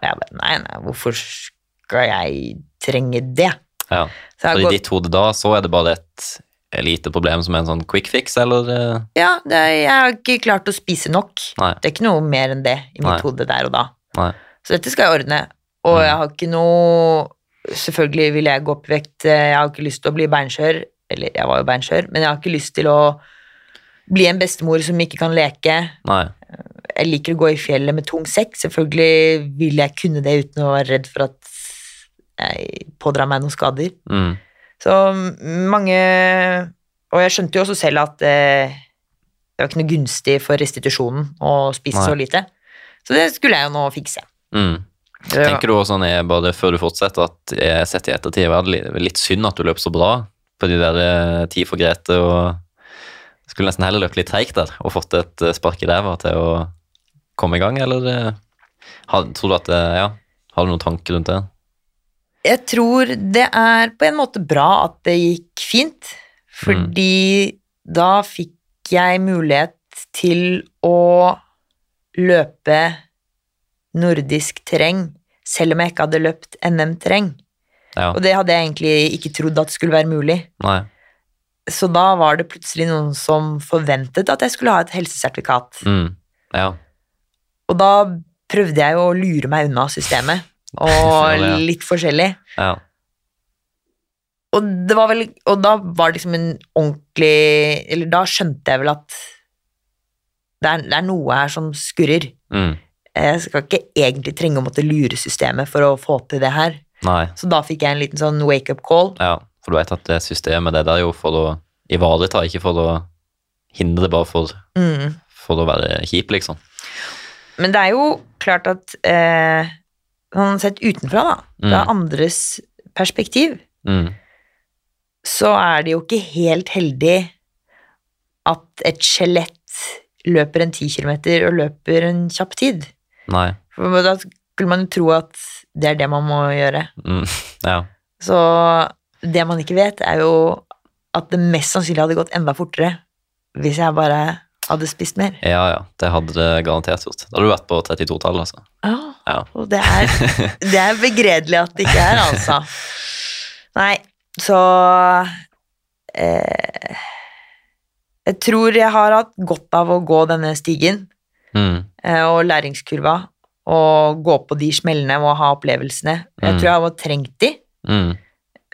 Og jeg bare nei, nei, hvorfor skal jeg trenge det? Ja. Så, så i ditt hode da så er det bare et lite problem som er en sånn quick fix, eller? Eh? Ja, det, jeg har ikke klart å spise nok. Nei. Det er ikke noe mer enn det i mitt nei. hode der og da. Nei. Så dette skal jeg ordne. Og mm. jeg har ikke noe Selvfølgelig vil jeg gå opp i vekt, jeg har ikke lyst til å bli beinskjør, eller jeg var jo beinskjør, men jeg har ikke lyst til å bli en bestemor som ikke kan leke. Nei. jeg liker å gå i fjellet med tung sekk. Selvfølgelig vil jeg kunne det uten å være redd for at jeg pådrar meg noen skader. Mm. Så mange Og jeg skjønte jo også selv at eh, det var ikke noe gunstig for restitusjonen å spise Nei. så lite. Så det skulle jeg jo nå fikse. Mm. Tenker du også sånn, bare før du fortsetter, at jeg sett i ettertid var det litt synd at du løp så bra på de der eh, ti for Grete, og skulle nesten heller løpt litt treigt der og fått et eh, spark i ræva til å komme i gang, eller eh, tror du at ja, har du noen tanker rundt det? Jeg tror det er på en måte bra at det gikk fint, fordi da fikk jeg mulighet til å løpe nordisk terreng, selv om jeg ikke hadde løpt NM-terreng. Ja, Og det hadde jeg egentlig ikke trodd at skulle være mulig. nei, Så da var det plutselig noen som forventet at jeg skulle ha et helsesertifikat. mm. ja, Og da prøvde jeg å lure meg unna systemet, og litt forskjellig. ja, Og, det var vel, og da var det liksom en ordentlig Eller da skjønte jeg vel at det er, det er noe her som skurrer. mm. Jeg skal ikke egentlig trenge å måtte lure systemet for å få til det her. Nei, Så da fikk jeg en liten sånn wake-up call. ja, for du vet at det systemet, det der er jo for å ivareta, ikke for å hindre, bare for, Mm. for å være kjip, liksom. Men det er jo klart at eh, sånn sett utenfra, da, fra Mm. andres perspektiv, Mm. så er det jo ikke helt heldig at et skjelett løper en 10 kilometer og løper en kjapp tid. Nei, For da skulle man jo tro at det er det man må gjøre. mm. ja, Så det man ikke vet, er jo at det mest sannsynlig hadde gått enda fortere hvis jeg bare hadde spist mer. ja, ja, det hadde det garantert gjort. Da hadde du vært på 32-tallet, altså. Ja, Ja. og det er, det er begredelig at det ikke er, altså. Nei, så eh, Jeg tror jeg har hatt godt av å gå denne stigen Mm. eh, og læringskurva og gå på de smellene og ha opplevelsene. Jeg Mm. tror jeg har trengt de, Mm.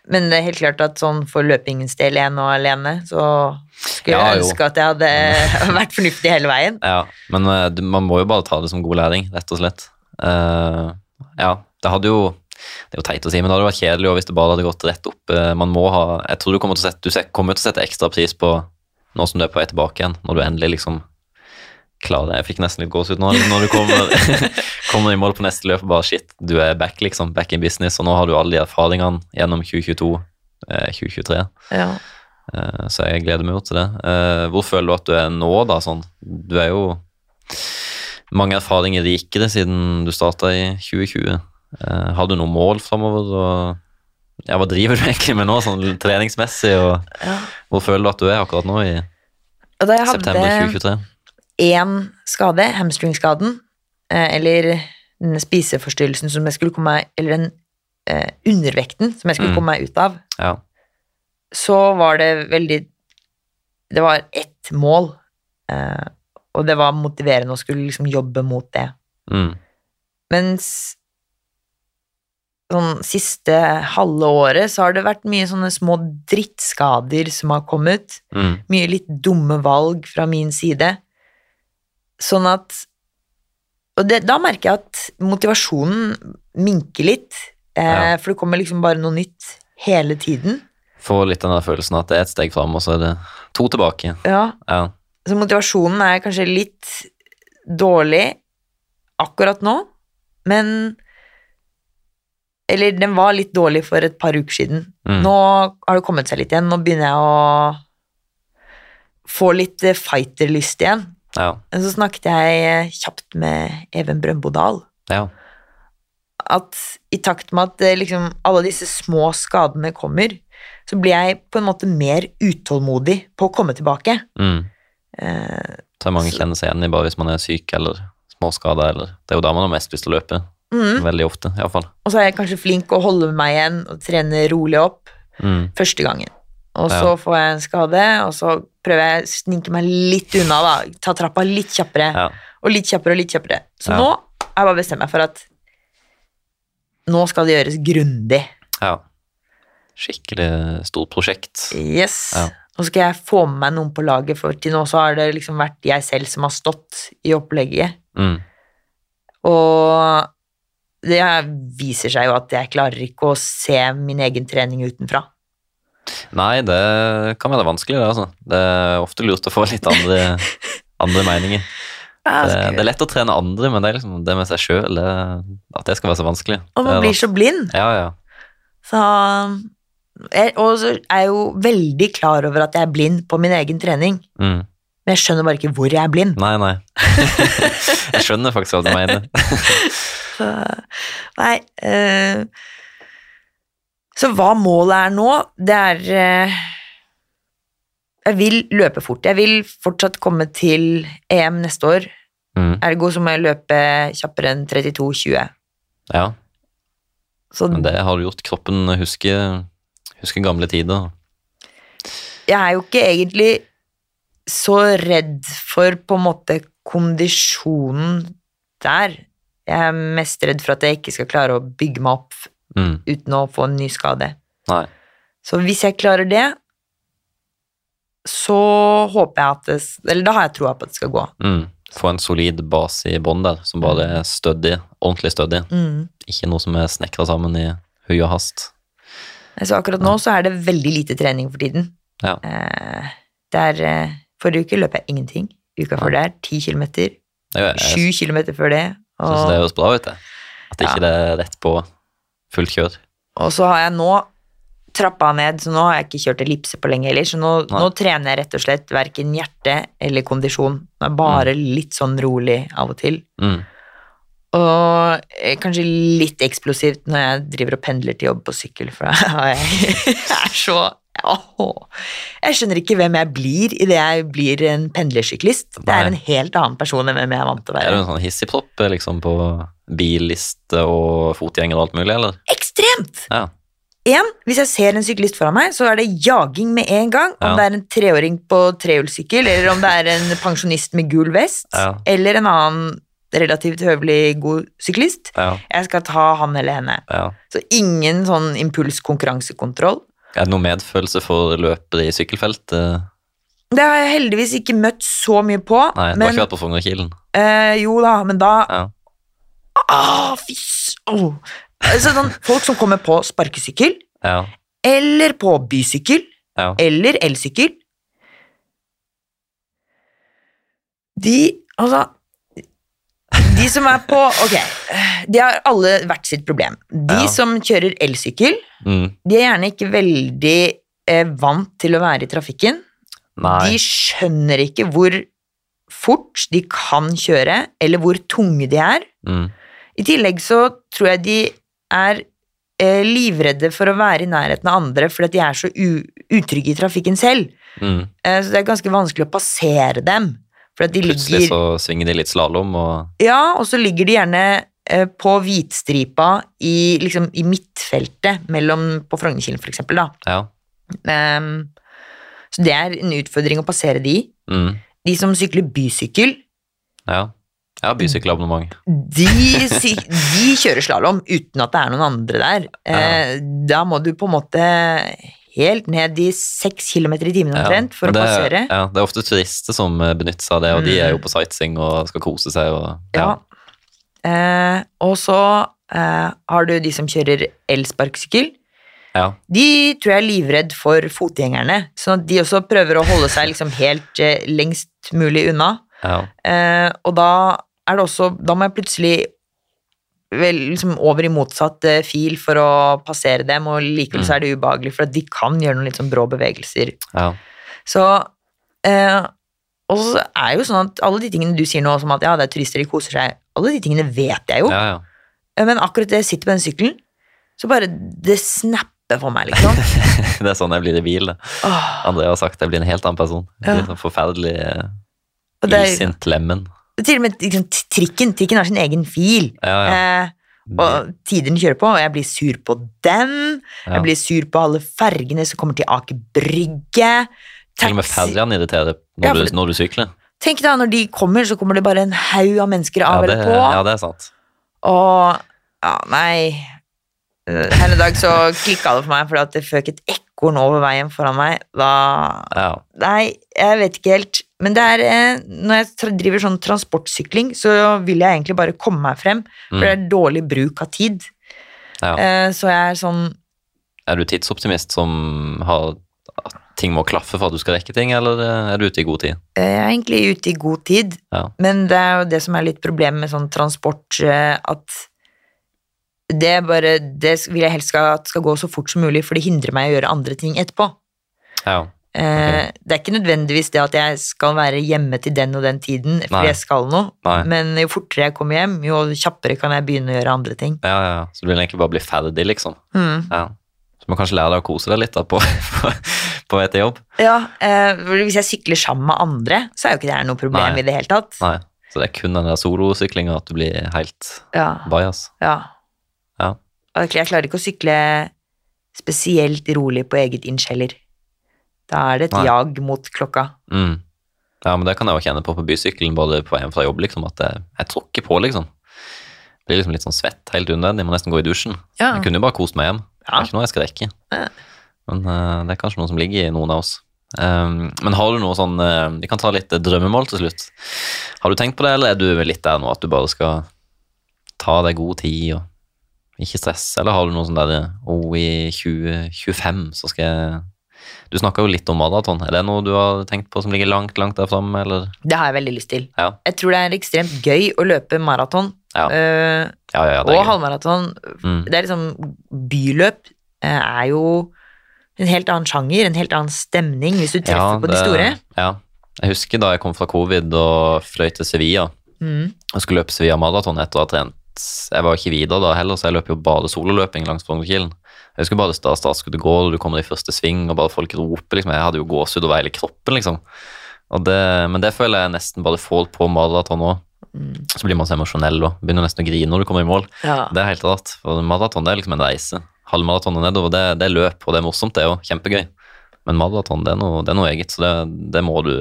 men det er helt klart at sånn for løpingens del igjen og alene, så skulle Ja, jeg ønske at jeg hadde vært fornuftig hele veien. Ja, men eh, man må jo bare ta det som god læring, rett og slett. Uh, ja, det hadde jo Det er jo teit å si, men det hadde vært kjedelig hvis det bare hadde gått rett opp. Eh, man må ha Jeg tror du kommer til å sette, du kommer til å sette ekstra pris på nå som du er på vei tilbake igjen, når du endelig liksom klarer det. Jeg fikk nesten litt gåsehud nå når du kommer, kommer i mål på neste løp bare shit, du er back, liksom. Back in business, og nå har du alle de erfaringene gjennom 2022, eh, 2023. Ja. Eh, Så jeg gleder meg jo til det. Eh, Hvor føler du at du er nå, da? Sånn, du er jo mange erfaringer rikere siden du starta i 2020. Eh, Har du noen mål framover? Ja, hva driver du egentlig med nå, sånn treningsmessig? Og Ja. hvor føler du at du er akkurat nå i september hadde 2023? Én skade, hamstringskaden, eh, eller den spiseforstyrrelsen som jeg skulle komme meg Eller den eh, undervekten som jeg skulle Mm. komme meg ut av, Ja. så var det veldig Det var ett mål, eh, og det var motiverende å skulle liksom jobbe mot det. Mm. Mens sånn siste halve året så har det vært mye sånne små drittskader som har kommet. Mm. Mye litt dumme valg fra min side. Sånn at Og det, da merker jeg at motivasjonen minker litt, eh, Ja. for det kommer liksom bare noe nytt hele tiden. Får litt av den følelsen at det er et steg fram, og så er det to tilbake. Ja, Ja. Så motivasjonen er kanskje litt dårlig akkurat nå, men Eller den var litt dårlig for et par uker siden. Mm. Nå har det kommet seg litt igjen. Nå begynner jeg å få litt eh, fighterlyst igjen. Ja. Så snakket jeg eh, kjapt med Even Brøndbodal. ja. At i takt med at eh, liksom, alle disse små skadene kommer, så blir jeg på en måte mer utålmodig på å komme tilbake. Mm. Eh, Så mange Så- kjenner seg igjen i bare hvis man er syk eller småskada, eller Det er jo da man har mest lyst til å løpe. mm. Veldig ofte, iallfall. Og så er jeg kanskje flink å holde meg igjen og trene rolig opp Mm. første gangen. Og Ja. så får jeg en skade, og så prøver jeg å snike meg litt unna, da. Ta trappa litt kjappere, Ja. og litt kjappere og litt kjappere. Så Ja. nå har jeg bare bestemt meg for at nå skal det gjøres grundig. ja. Skikkelig stort prosjekt. Yes. Ja. Nå skal jeg få med meg noen på laget, for til nå så har det liksom vært jeg selv som har stått i opplegget. Mm. Og det viser seg jo at jeg klarer ikke å se min egen trening utenfra. Nei, det kan være vanskelig, det, altså. Det er ofte lurt å få litt andre, andre meninger. Det, det, er lett å trene andre, men det er liksom det med seg sjøl At det skal være så vanskelig. Og man blir så blind. Ja, ja. Så jeg, Og så er jeg jo veldig klar over at jeg er blind på min egen trening. Mm. Men jeg skjønner bare ikke hvor jeg er blind. Nei, nei. jeg skjønner faktisk hva du mener. så, nei uh, Så hva målet er nå, det er uh, Jeg vil løpe fort. Jeg vil fortsatt komme til EM neste år. Mm. Ergo så må jeg løpe kjappere enn 32,20. Ja. Så, Men det har du gjort. Kroppen husker, husker gamle tider. Jeg er jo ikke egentlig så redd for på en måte kondisjonen der. Jeg er mest redd for at jeg ikke skal klare å bygge meg opp mm. uten å få en ny skade. Nei. Så hvis jeg klarer det, så håper jeg at det Eller da har jeg troa på at det skal gå. Mm. Få en solid base i bånn der, som bare er stødig. Ordentlig stødig. Mm. Ikke noe som er snekra sammen i hui og hast. Så akkurat nå så er det veldig lite trening for tiden. Ja. Eh, det er eh, Forrige uke løp jeg ingenting. Uka før der ti kilometer. Sju kilometer før det. Og, synes det høres bra ut, det. At ikke ja. det er rett på fullt kjør. Og så har jeg nå trappa ned, så nå har jeg ikke kjørt ellipse på lenge heller. Så nå, nå, trener jeg rett og slett verken hjerte eller kondisjon. Det er bare mm. litt sånn rolig av og til. Mm. Og eh, kanskje litt eksplosivt når jeg driver og pendler til jobb på sykkel, for jeg er så jeg skjønner ikke hvem jeg blir idet jeg blir en pendlersyklist. Det er en helt annen person enn hvem jeg er vant til å være. Er du en sånn hissigpropp liksom, på billiste og fotgjenger og alt mulig, eller? Ekstremt! Ja. En, hvis jeg ser en syklist foran meg, så er det jaging med en gang. Om ja. det er en treåring på trehjulssykkel, eller om det er en pensjonist med gul vest, ja. eller en annen relativt høvelig god syklist. Ja. Jeg skal ta han eller henne. Så ingen sånn impulskonkurransekontroll. Er det noe medfølelse for løpere i sykkelfelt? Det har jeg heldigvis ikke møtt så mye på. Nei, Du har ikke vært på Fognerkilen? Eh, jo da, men da ja. ah, Fys! Oh. Altså, sånn, folk som kommer på sparkesykkel, ja. eller på bysykkel, ja. eller elsykkel De Altså de som er på Ok, de har alle hvert sitt problem. De ja. som kjører elsykkel, mm. de er gjerne ikke veldig eh, vant til å være i trafikken. Nei. De skjønner ikke hvor fort de kan kjøre, eller hvor tunge de er. Mm. I tillegg så tror jeg de er eh, livredde for å være i nærheten av andre fordi de er så utrygge i trafikken selv. Mm. Eh, så det er ganske vanskelig å passere dem. Plutselig ligger, så svinger de litt slalåm og Ja, og så ligger de gjerne eh, på hvitstripa i, liksom, i midtfeltet mellom, på Frognerkilen, for eksempel, da. Ja. Um, så det er en utfordring å passere de. Mm. De som sykler bysykkel Ja. Jeg har bysykkelabonnement. De, de kjører slalåm uten at det er noen andre der. Ja. Eh, da må du på en måte helt ned i seks kilometer i timen omtrent ja, for å passere. Ja, det er ofte turister som eh, benytter seg av det, og mm. de er jo mm. på sightseeing og skal kose seg. Og, ja. ja. Eh, og så eh, har du de som kjører elsparkesykkel. Ja. De tror jeg er livredd for fotgjengerne, at de også prøver å holde seg liksom helt eh, lengst mulig unna. Ja. Eh, og da er det også Da må jeg plutselig vel, liksom over i motsatt eh, fil for å passere dem, og likevel mm. så er det ubehagelig, for at de kan gjøre noen litt sånn brå bevegelser. Ja. Så eh, Og så er jo sånn at alle de tingene du sier nå, som at ja, det er turister, de koser seg, alle de tingene vet jeg jo. Ja, ja. Eh, men akkurat det jeg sitter på den sykkelen, så bare det snapper for meg, liksom. det er sånn jeg blir i bil. Oh. André har sagt jeg blir en helt annen person. Jeg blir sånn forferdelig uh, illsint lemmen. Til og med liksom, trikken. Trikken har sin egen fil. Ja, ja. Eh, og tideren kjører på, og jeg blir sur på den. Jeg blir sur på alle fergene som kommer til Aker Brygge. Til og med ferjene irriterer når, du, når du sykler. Tenk da, når de kommer, så kommer det bare en haug av mennesker av eller på. Ja, det er sant. Og Ja, nei Her en dag så klikka det for meg, for det føk et ekko bakgården over veien foran meg, da Ja. Nei, jeg vet ikke helt. Men det er eh, Når jeg driver sånn transportsykling, så vil jeg egentlig bare komme meg frem, for det er dårlig bruk av tid. ja. Eh, så jeg er sånn Er du tidsoptimist som har at ting må klaffe for at du skal rekke ting, eller er du ute i god tid? eh, Jeg er egentlig ute i god tid, Ja. men det er jo det som er litt problemet med sånn transport, eh, at det bare Det vil jeg helst skal, at skal gå så fort som mulig, for det hindrer meg å gjøre andre ting etterpå. Ja. Okay. Det er ikke nødvendigvis det at jeg skal være hjemme til den og den tiden, fordi Nei. jeg skal noe, Nei. men jo fortere jeg kommer hjem, jo kjappere kan jeg begynne å gjøre andre ting. Ja, ja. Så du vil egentlig bare bli ferdig, liksom? Mm. Ja. Så du må kanskje lære deg å kose deg litt da, på, på, på vei til jobb? Ja, eh, for hvis jeg sykler sammen med andre, så er jo ikke det noe problem Nei. i det hele tatt. Nei. Så det er kun den der solosyklinga at du blir helt Ja, bajas? ja. Ja. Jeg klarer ikke å sykle spesielt rolig på eget inch heller. Da er det et Nei. jag mot klokka. Mm. Ja, men det kan jeg jo kjenne på på bysykkelen, både på hjem fra jobb, liksom, at jeg, jeg tråkker på, liksom. Blir liksom litt sånn svett, helt unødvendig, må nesten gå i dusjen. Ja. Jeg kunne jo bare kost meg hjem. Det er ikke noe jeg skal rekke. Ja. Men uh, det er kanskje noe som ligger i noen av oss. Um, men har du noe sånn uh, Vi kan ta litt eh, drømmemål til slutt. Har du tenkt på det, eller er du litt der nå at du bare skal ta deg god tid og ikke stress. eller har du noe sånn der oh, i 2025 så skal jeg Du snakka jo litt om maraton. Er det noe du har tenkt på som ligger langt, langt der framme, eller? Det har jeg veldig lyst til. Ja. Jeg tror det er ekstremt gøy å løpe maraton Ja, Uh, ja, ja, det og halvmaraton. Mm. Det er liksom Byløp eh, er jo en helt annen sjanger, en helt annen stemning hvis du treffer på de store. Ja. Jeg husker da jeg kom fra covid og fløy til Sevilla Mm. og skulle løpe Sevilla maraton etter å ha trent Jeg var ikke videre da heller, så jeg løp jo bare sololøping langs Frognerkilen. Jeg husker bare da startskuddet går, og du kommer i første sving, og bare folk roper, liksom. Jeg hadde jo gåsehud over hele kroppen, liksom. Det, men det føler jeg nesten bare får på maraton òg. Mm. Så blir man så emosjonell og begynner nesten å grine når du kommer i mål. Ja. Det er helt rart, for maraton er liksom en reise. Halvmaraton og nedover, det, det er løp, og det er morsomt, det er jo kjempegøy. Men maraton, det det er noe eget, så det, det, må du,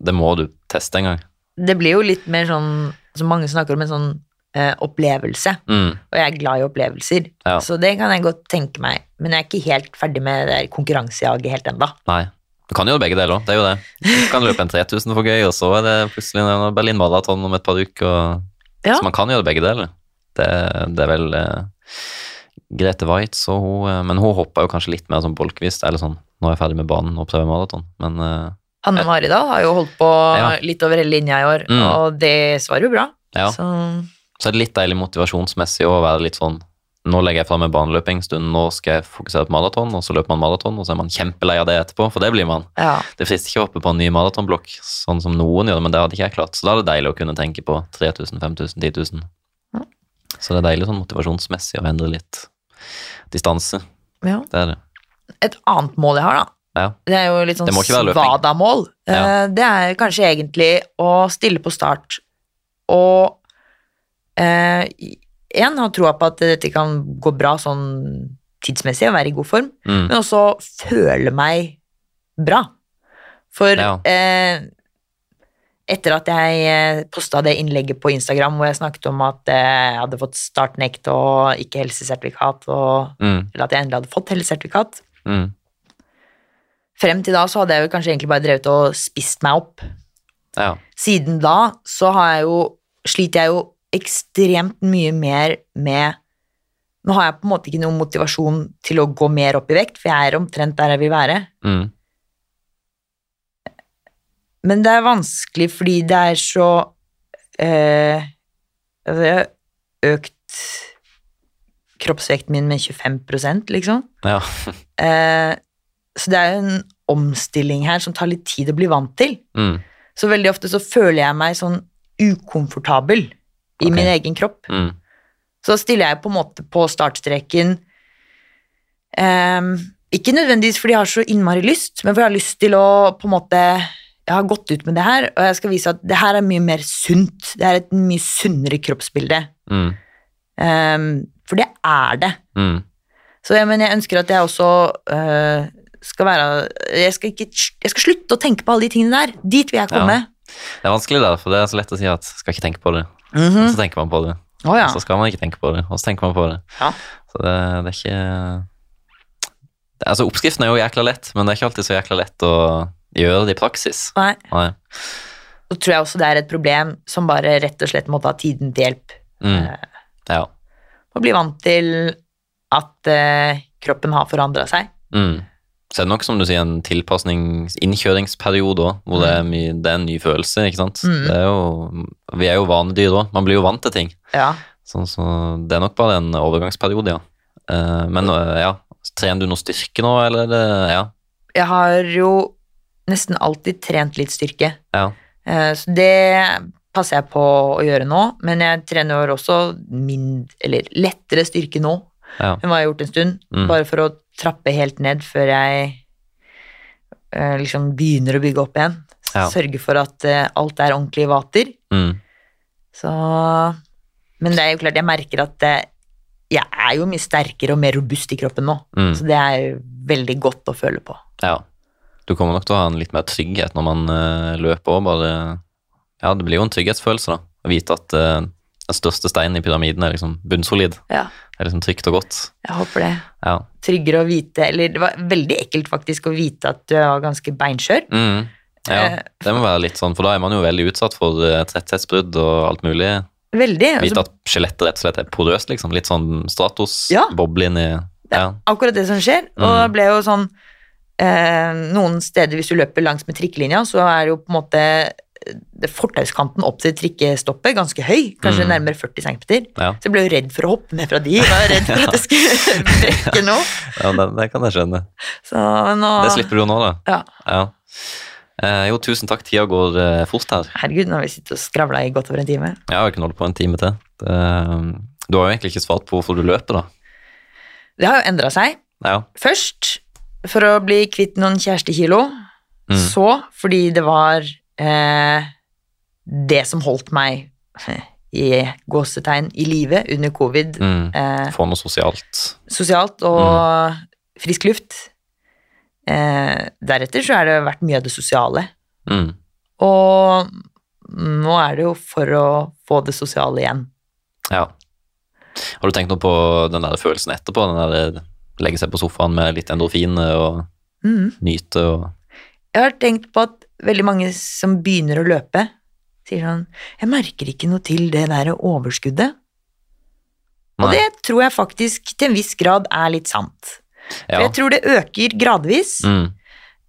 det må du teste en gang. Det blir jo litt mer sånn, som mange snakker om, en sånn eh, opplevelse. Mm, Og jeg er glad i opplevelser, Ja. så det kan jeg godt tenke meg. Men jeg er ikke helt ferdig med det konkurransejaget helt ennå. Du kan gjøre begge deler, det er jo det. Du kan løpe en 3000 for gøy, og så er det plutselig en Berlin Maraton om et par uker. Og... Ja. Så man kan gjøre begge deler. Det, det er vel eh, Grete Waitz, hun, eh, men hun hopper jo kanskje litt mer som bolkvis, eller sånn, nå er jeg ferdig med banen og prøver maraton, men eh, Anne Maridal har jo holdt på Ja. litt over hele linja i år, Mm. og det svarer jo bra. ja. Så Så er det litt deilig motivasjonsmessig å være litt sånn Nå legger jeg fra meg baneløpingstunden, en stund, nå skal jeg fokusere på maraton, og så løper man maraton, og så er man kjempelei av det etterpå, for det blir man. ja. Det frister ikke å hoppe på en ny maratonblokk, sånn som noen gjør, men det hadde ikke jeg klart. Så da er det deilig å kunne tenke på 3000, 5000, 10 000. Ja. Så det er deilig sånn motivasjonsmessig å endre litt distanse. ja. Det er det. Et annet mål jeg har, da. Ja. Det er jo litt sånn svada-mål. Ja. Eh, Det er kanskje egentlig å stille på start og eh, har ha troa på at dette kan gå bra sånn tidsmessig og være i god form, Mm. men også føle meg bra. For Ja. eh, etter at jeg posta det innlegget på Instagram hvor jeg snakket om at eh, jeg hadde fått startnekt og ikke helsesertifikat, og, Mm. eller at jeg endelig hadde fått helsesertifikat Mm. Frem til da så hadde jeg jo kanskje egentlig bare drevet og spist meg opp. Ja. Siden da så har jeg jo sliter jeg jo ekstremt mye mer med Nå har jeg på en måte ikke noen motivasjon til å gå mer opp i vekt, for jeg er omtrent der jeg vil være. Mm. Men det er vanskelig fordi det er så altså Jeg har økt kroppsvekten min med 25 liksom. Ja. Eh, så det er jo en omstilling her som tar litt tid å bli vant til. Mm. Så veldig ofte så føler jeg meg sånn ukomfortabel i okay. min egen kropp. Mm. Så stiller jeg på en måte på startstreken um, Ikke nødvendigvis fordi jeg har så innmari lyst, men fordi jeg har lyst til å på en måte Jeg har gått ut med det her, og jeg skal vise at det her er mye mer sunt. Det er et mye sunnere kroppsbilde. Mm. Um, for det er det. Mm. Så jeg, men jeg ønsker at jeg også uh, skal være jeg skal, ikke, jeg skal slutte å tenke på alle de tingene der. Dit vil jeg komme. Det er vanskelig da, for det er så lett å si at skal ikke tenke på det. Mhm. Og så tenker man på det. Oh, ja. Og så skal man ikke tenke på det, og så tenker man på det. Ja. Så det, det er ikke Altså, Oppskriften er jo jækla lett, men det er ikke alltid så jækla lett å gjøre det i praksis. Nei. Nei. Så tror jeg også det er et problem som bare rett og slett må ta tiden til hjelp. Mm. Eh, Ja. Og bli vant til at eh, kroppen har forandra seg. Mm. Så er det nok som du sier en tilpasnings innkjøringsperiode òg, hvor det, er mye, det er en ny følelse, ikke sant. Mm. Det er jo, vi er jo vanedyr òg, man blir jo vant til ting. Ja. Sånn, så det er nok bare en overgangsperiode, ja. Eh, men eh, ja, trener du noe styrke nå, eller er det Ja. Jeg har jo nesten alltid trent litt styrke. ja. Eh, Så det passer jeg på å gjøre nå, men jeg trener også mindre, eller lettere styrke nå ja. Hun var jeg gjort en stund, Mm. bare for å trappe helt ned før jeg eh, liksom begynner å bygge opp igjen. Ja. Sørge for at eh, alt er ordentlig vater. Mm. Så Men det er jo klart, jeg merker at eh, jeg er jo mye sterkere og mer robust i kroppen nå, Mm. så det er veldig godt å føle på. ja. Du kommer nok til å ha en litt mer trygghet når man eh, løper òg, bare Ja, det blir jo en trygghetsfølelse, da. Å vite at eh, den største steinen i pyramiden er liksom bunnsolid. Ja, Det er liksom trygt og godt. jeg håper det. Ja. Tryggere å vite Eller det var veldig ekkelt faktisk å vite at du var ganske beinskjør. Mm. ja. Eh, Det må være litt sånn, for da er man jo veldig utsatt for eh, tretthetsbrudd og alt mulig. Veldig. Vite Altså, at skjelettet rett og slett er porøst, liksom. Litt sånn Stratos, Ja. boble inn i det Ja. er akkurat det som skjer. Og Mm. det ble jo sånn eh, Noen steder hvis du løper langs med trikkelinja, så er det jo på en måte fortauskanten opp til trikkestoppet ganske høy, kanskje Mm. nærmere 40 cm. Ja. Så jeg ble jo redd for å hoppe ned fra de. Jeg var redd for at jeg skulle brekke noe. ja det, det kan jeg skjønne. Så nå Det slipper du nå, da. Ja. Ja. Eh, jo, tusen takk. Tida går eh, fort her. Herregud, nå har vi sittet og skravla i godt over en time. Ja, vi kan holde på en time til. Det, du har jo egentlig ikke svart på hvorfor du løper, da. Det har jo endra seg. Ja. Først for å bli kvitt noen kjærestekilo. Mm. Så fordi det var eh, det som holdt meg eh, i gåsetegn i live under covid, Mm. eh, Få noe sosialt. sosialt og Mm. frisk luft. Eh, deretter så har det vært mye av det sosiale. Mm. Og nå er det jo for å få det sosiale igjen. Ja. Har du tenkt noe på den der følelsen etterpå? Den der Legge seg på sofaen med litt endorfin og Mhm. nyte og Jeg har tenkt på at veldig mange som begynner å løpe, sier sånn Jeg merker ikke noe til det der overskuddet. Og det tror jeg faktisk til en viss grad er litt sant. For jeg tror det øker gradvis. Mm.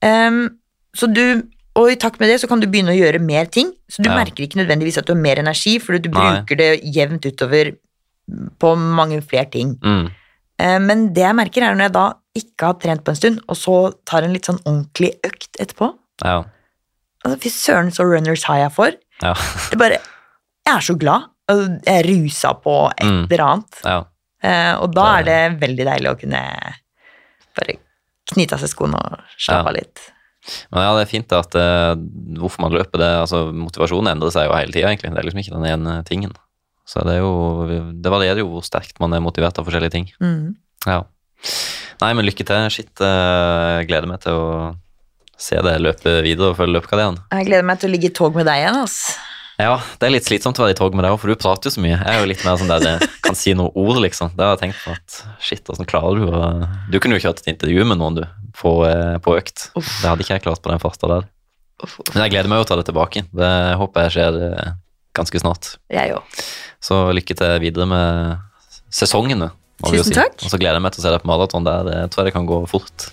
Um, så du, og i takt med det så kan du begynne å gjøre mer ting. Så du Ja. merker ikke nødvendigvis at du har mer energi, fordi du Nei. bruker det jevnt utover på mange flere ting. Mm. Eh, Men det jeg merker, er når jeg da ikke har trent på en stund, og så tar en litt sånn ordentlig økt etterpå. Ja. Altså, Fy søren, så runners high jeg får. Ja. Det bare Jeg er så glad. Jeg er rusa på et Mm. eller annet. ja. Eh, Og da er Det- veldig deilig å kunne bare knyte av seg skoene og slappe Ja. litt. Men ja, det er fint at uh, hvorfor man løper det, altså Motivasjonen endrer seg jo hele tida, egentlig. Det er liksom ikke den ene tingen. Så det er jo Det varierer jo hvor sterkt man er motivert av forskjellige ting. Mm. Ja. Nei, men lykke til. Shit, uh, jeg gleder meg til å se deg løpe videre og følge løpekarrieren. Jeg gleder meg til å ligge i tog med deg igjen. Altså. Ja, det er litt slitsomt å være i tog med deg òg, for du prater jo så mye. Jeg er jo litt mer sånn der jeg kan si noen ord, liksom. Det har jeg tenkt på at shit, åssen klarer du å Du kunne jo kjørt et intervju med noen, du, på, eh, på økt. Uff. Det hadde ikke jeg klart på den farta der. Uff, uff. Men jeg gleder meg jo til å ta det tilbake. Det håper jeg skjer eh, ganske snart. Jeg òg. Så lykke til videre med sesongene. Tusen si. takk. Og så gleder jeg meg til å se deg på maraton der. Det tror jeg det kan gå fort.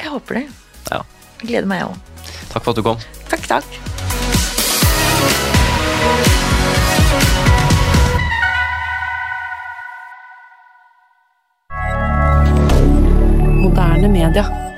Jeg håper det. Ja. Jeg gleder meg, jeg òg. Takk for at du kom. Takk, takk. Moderne media.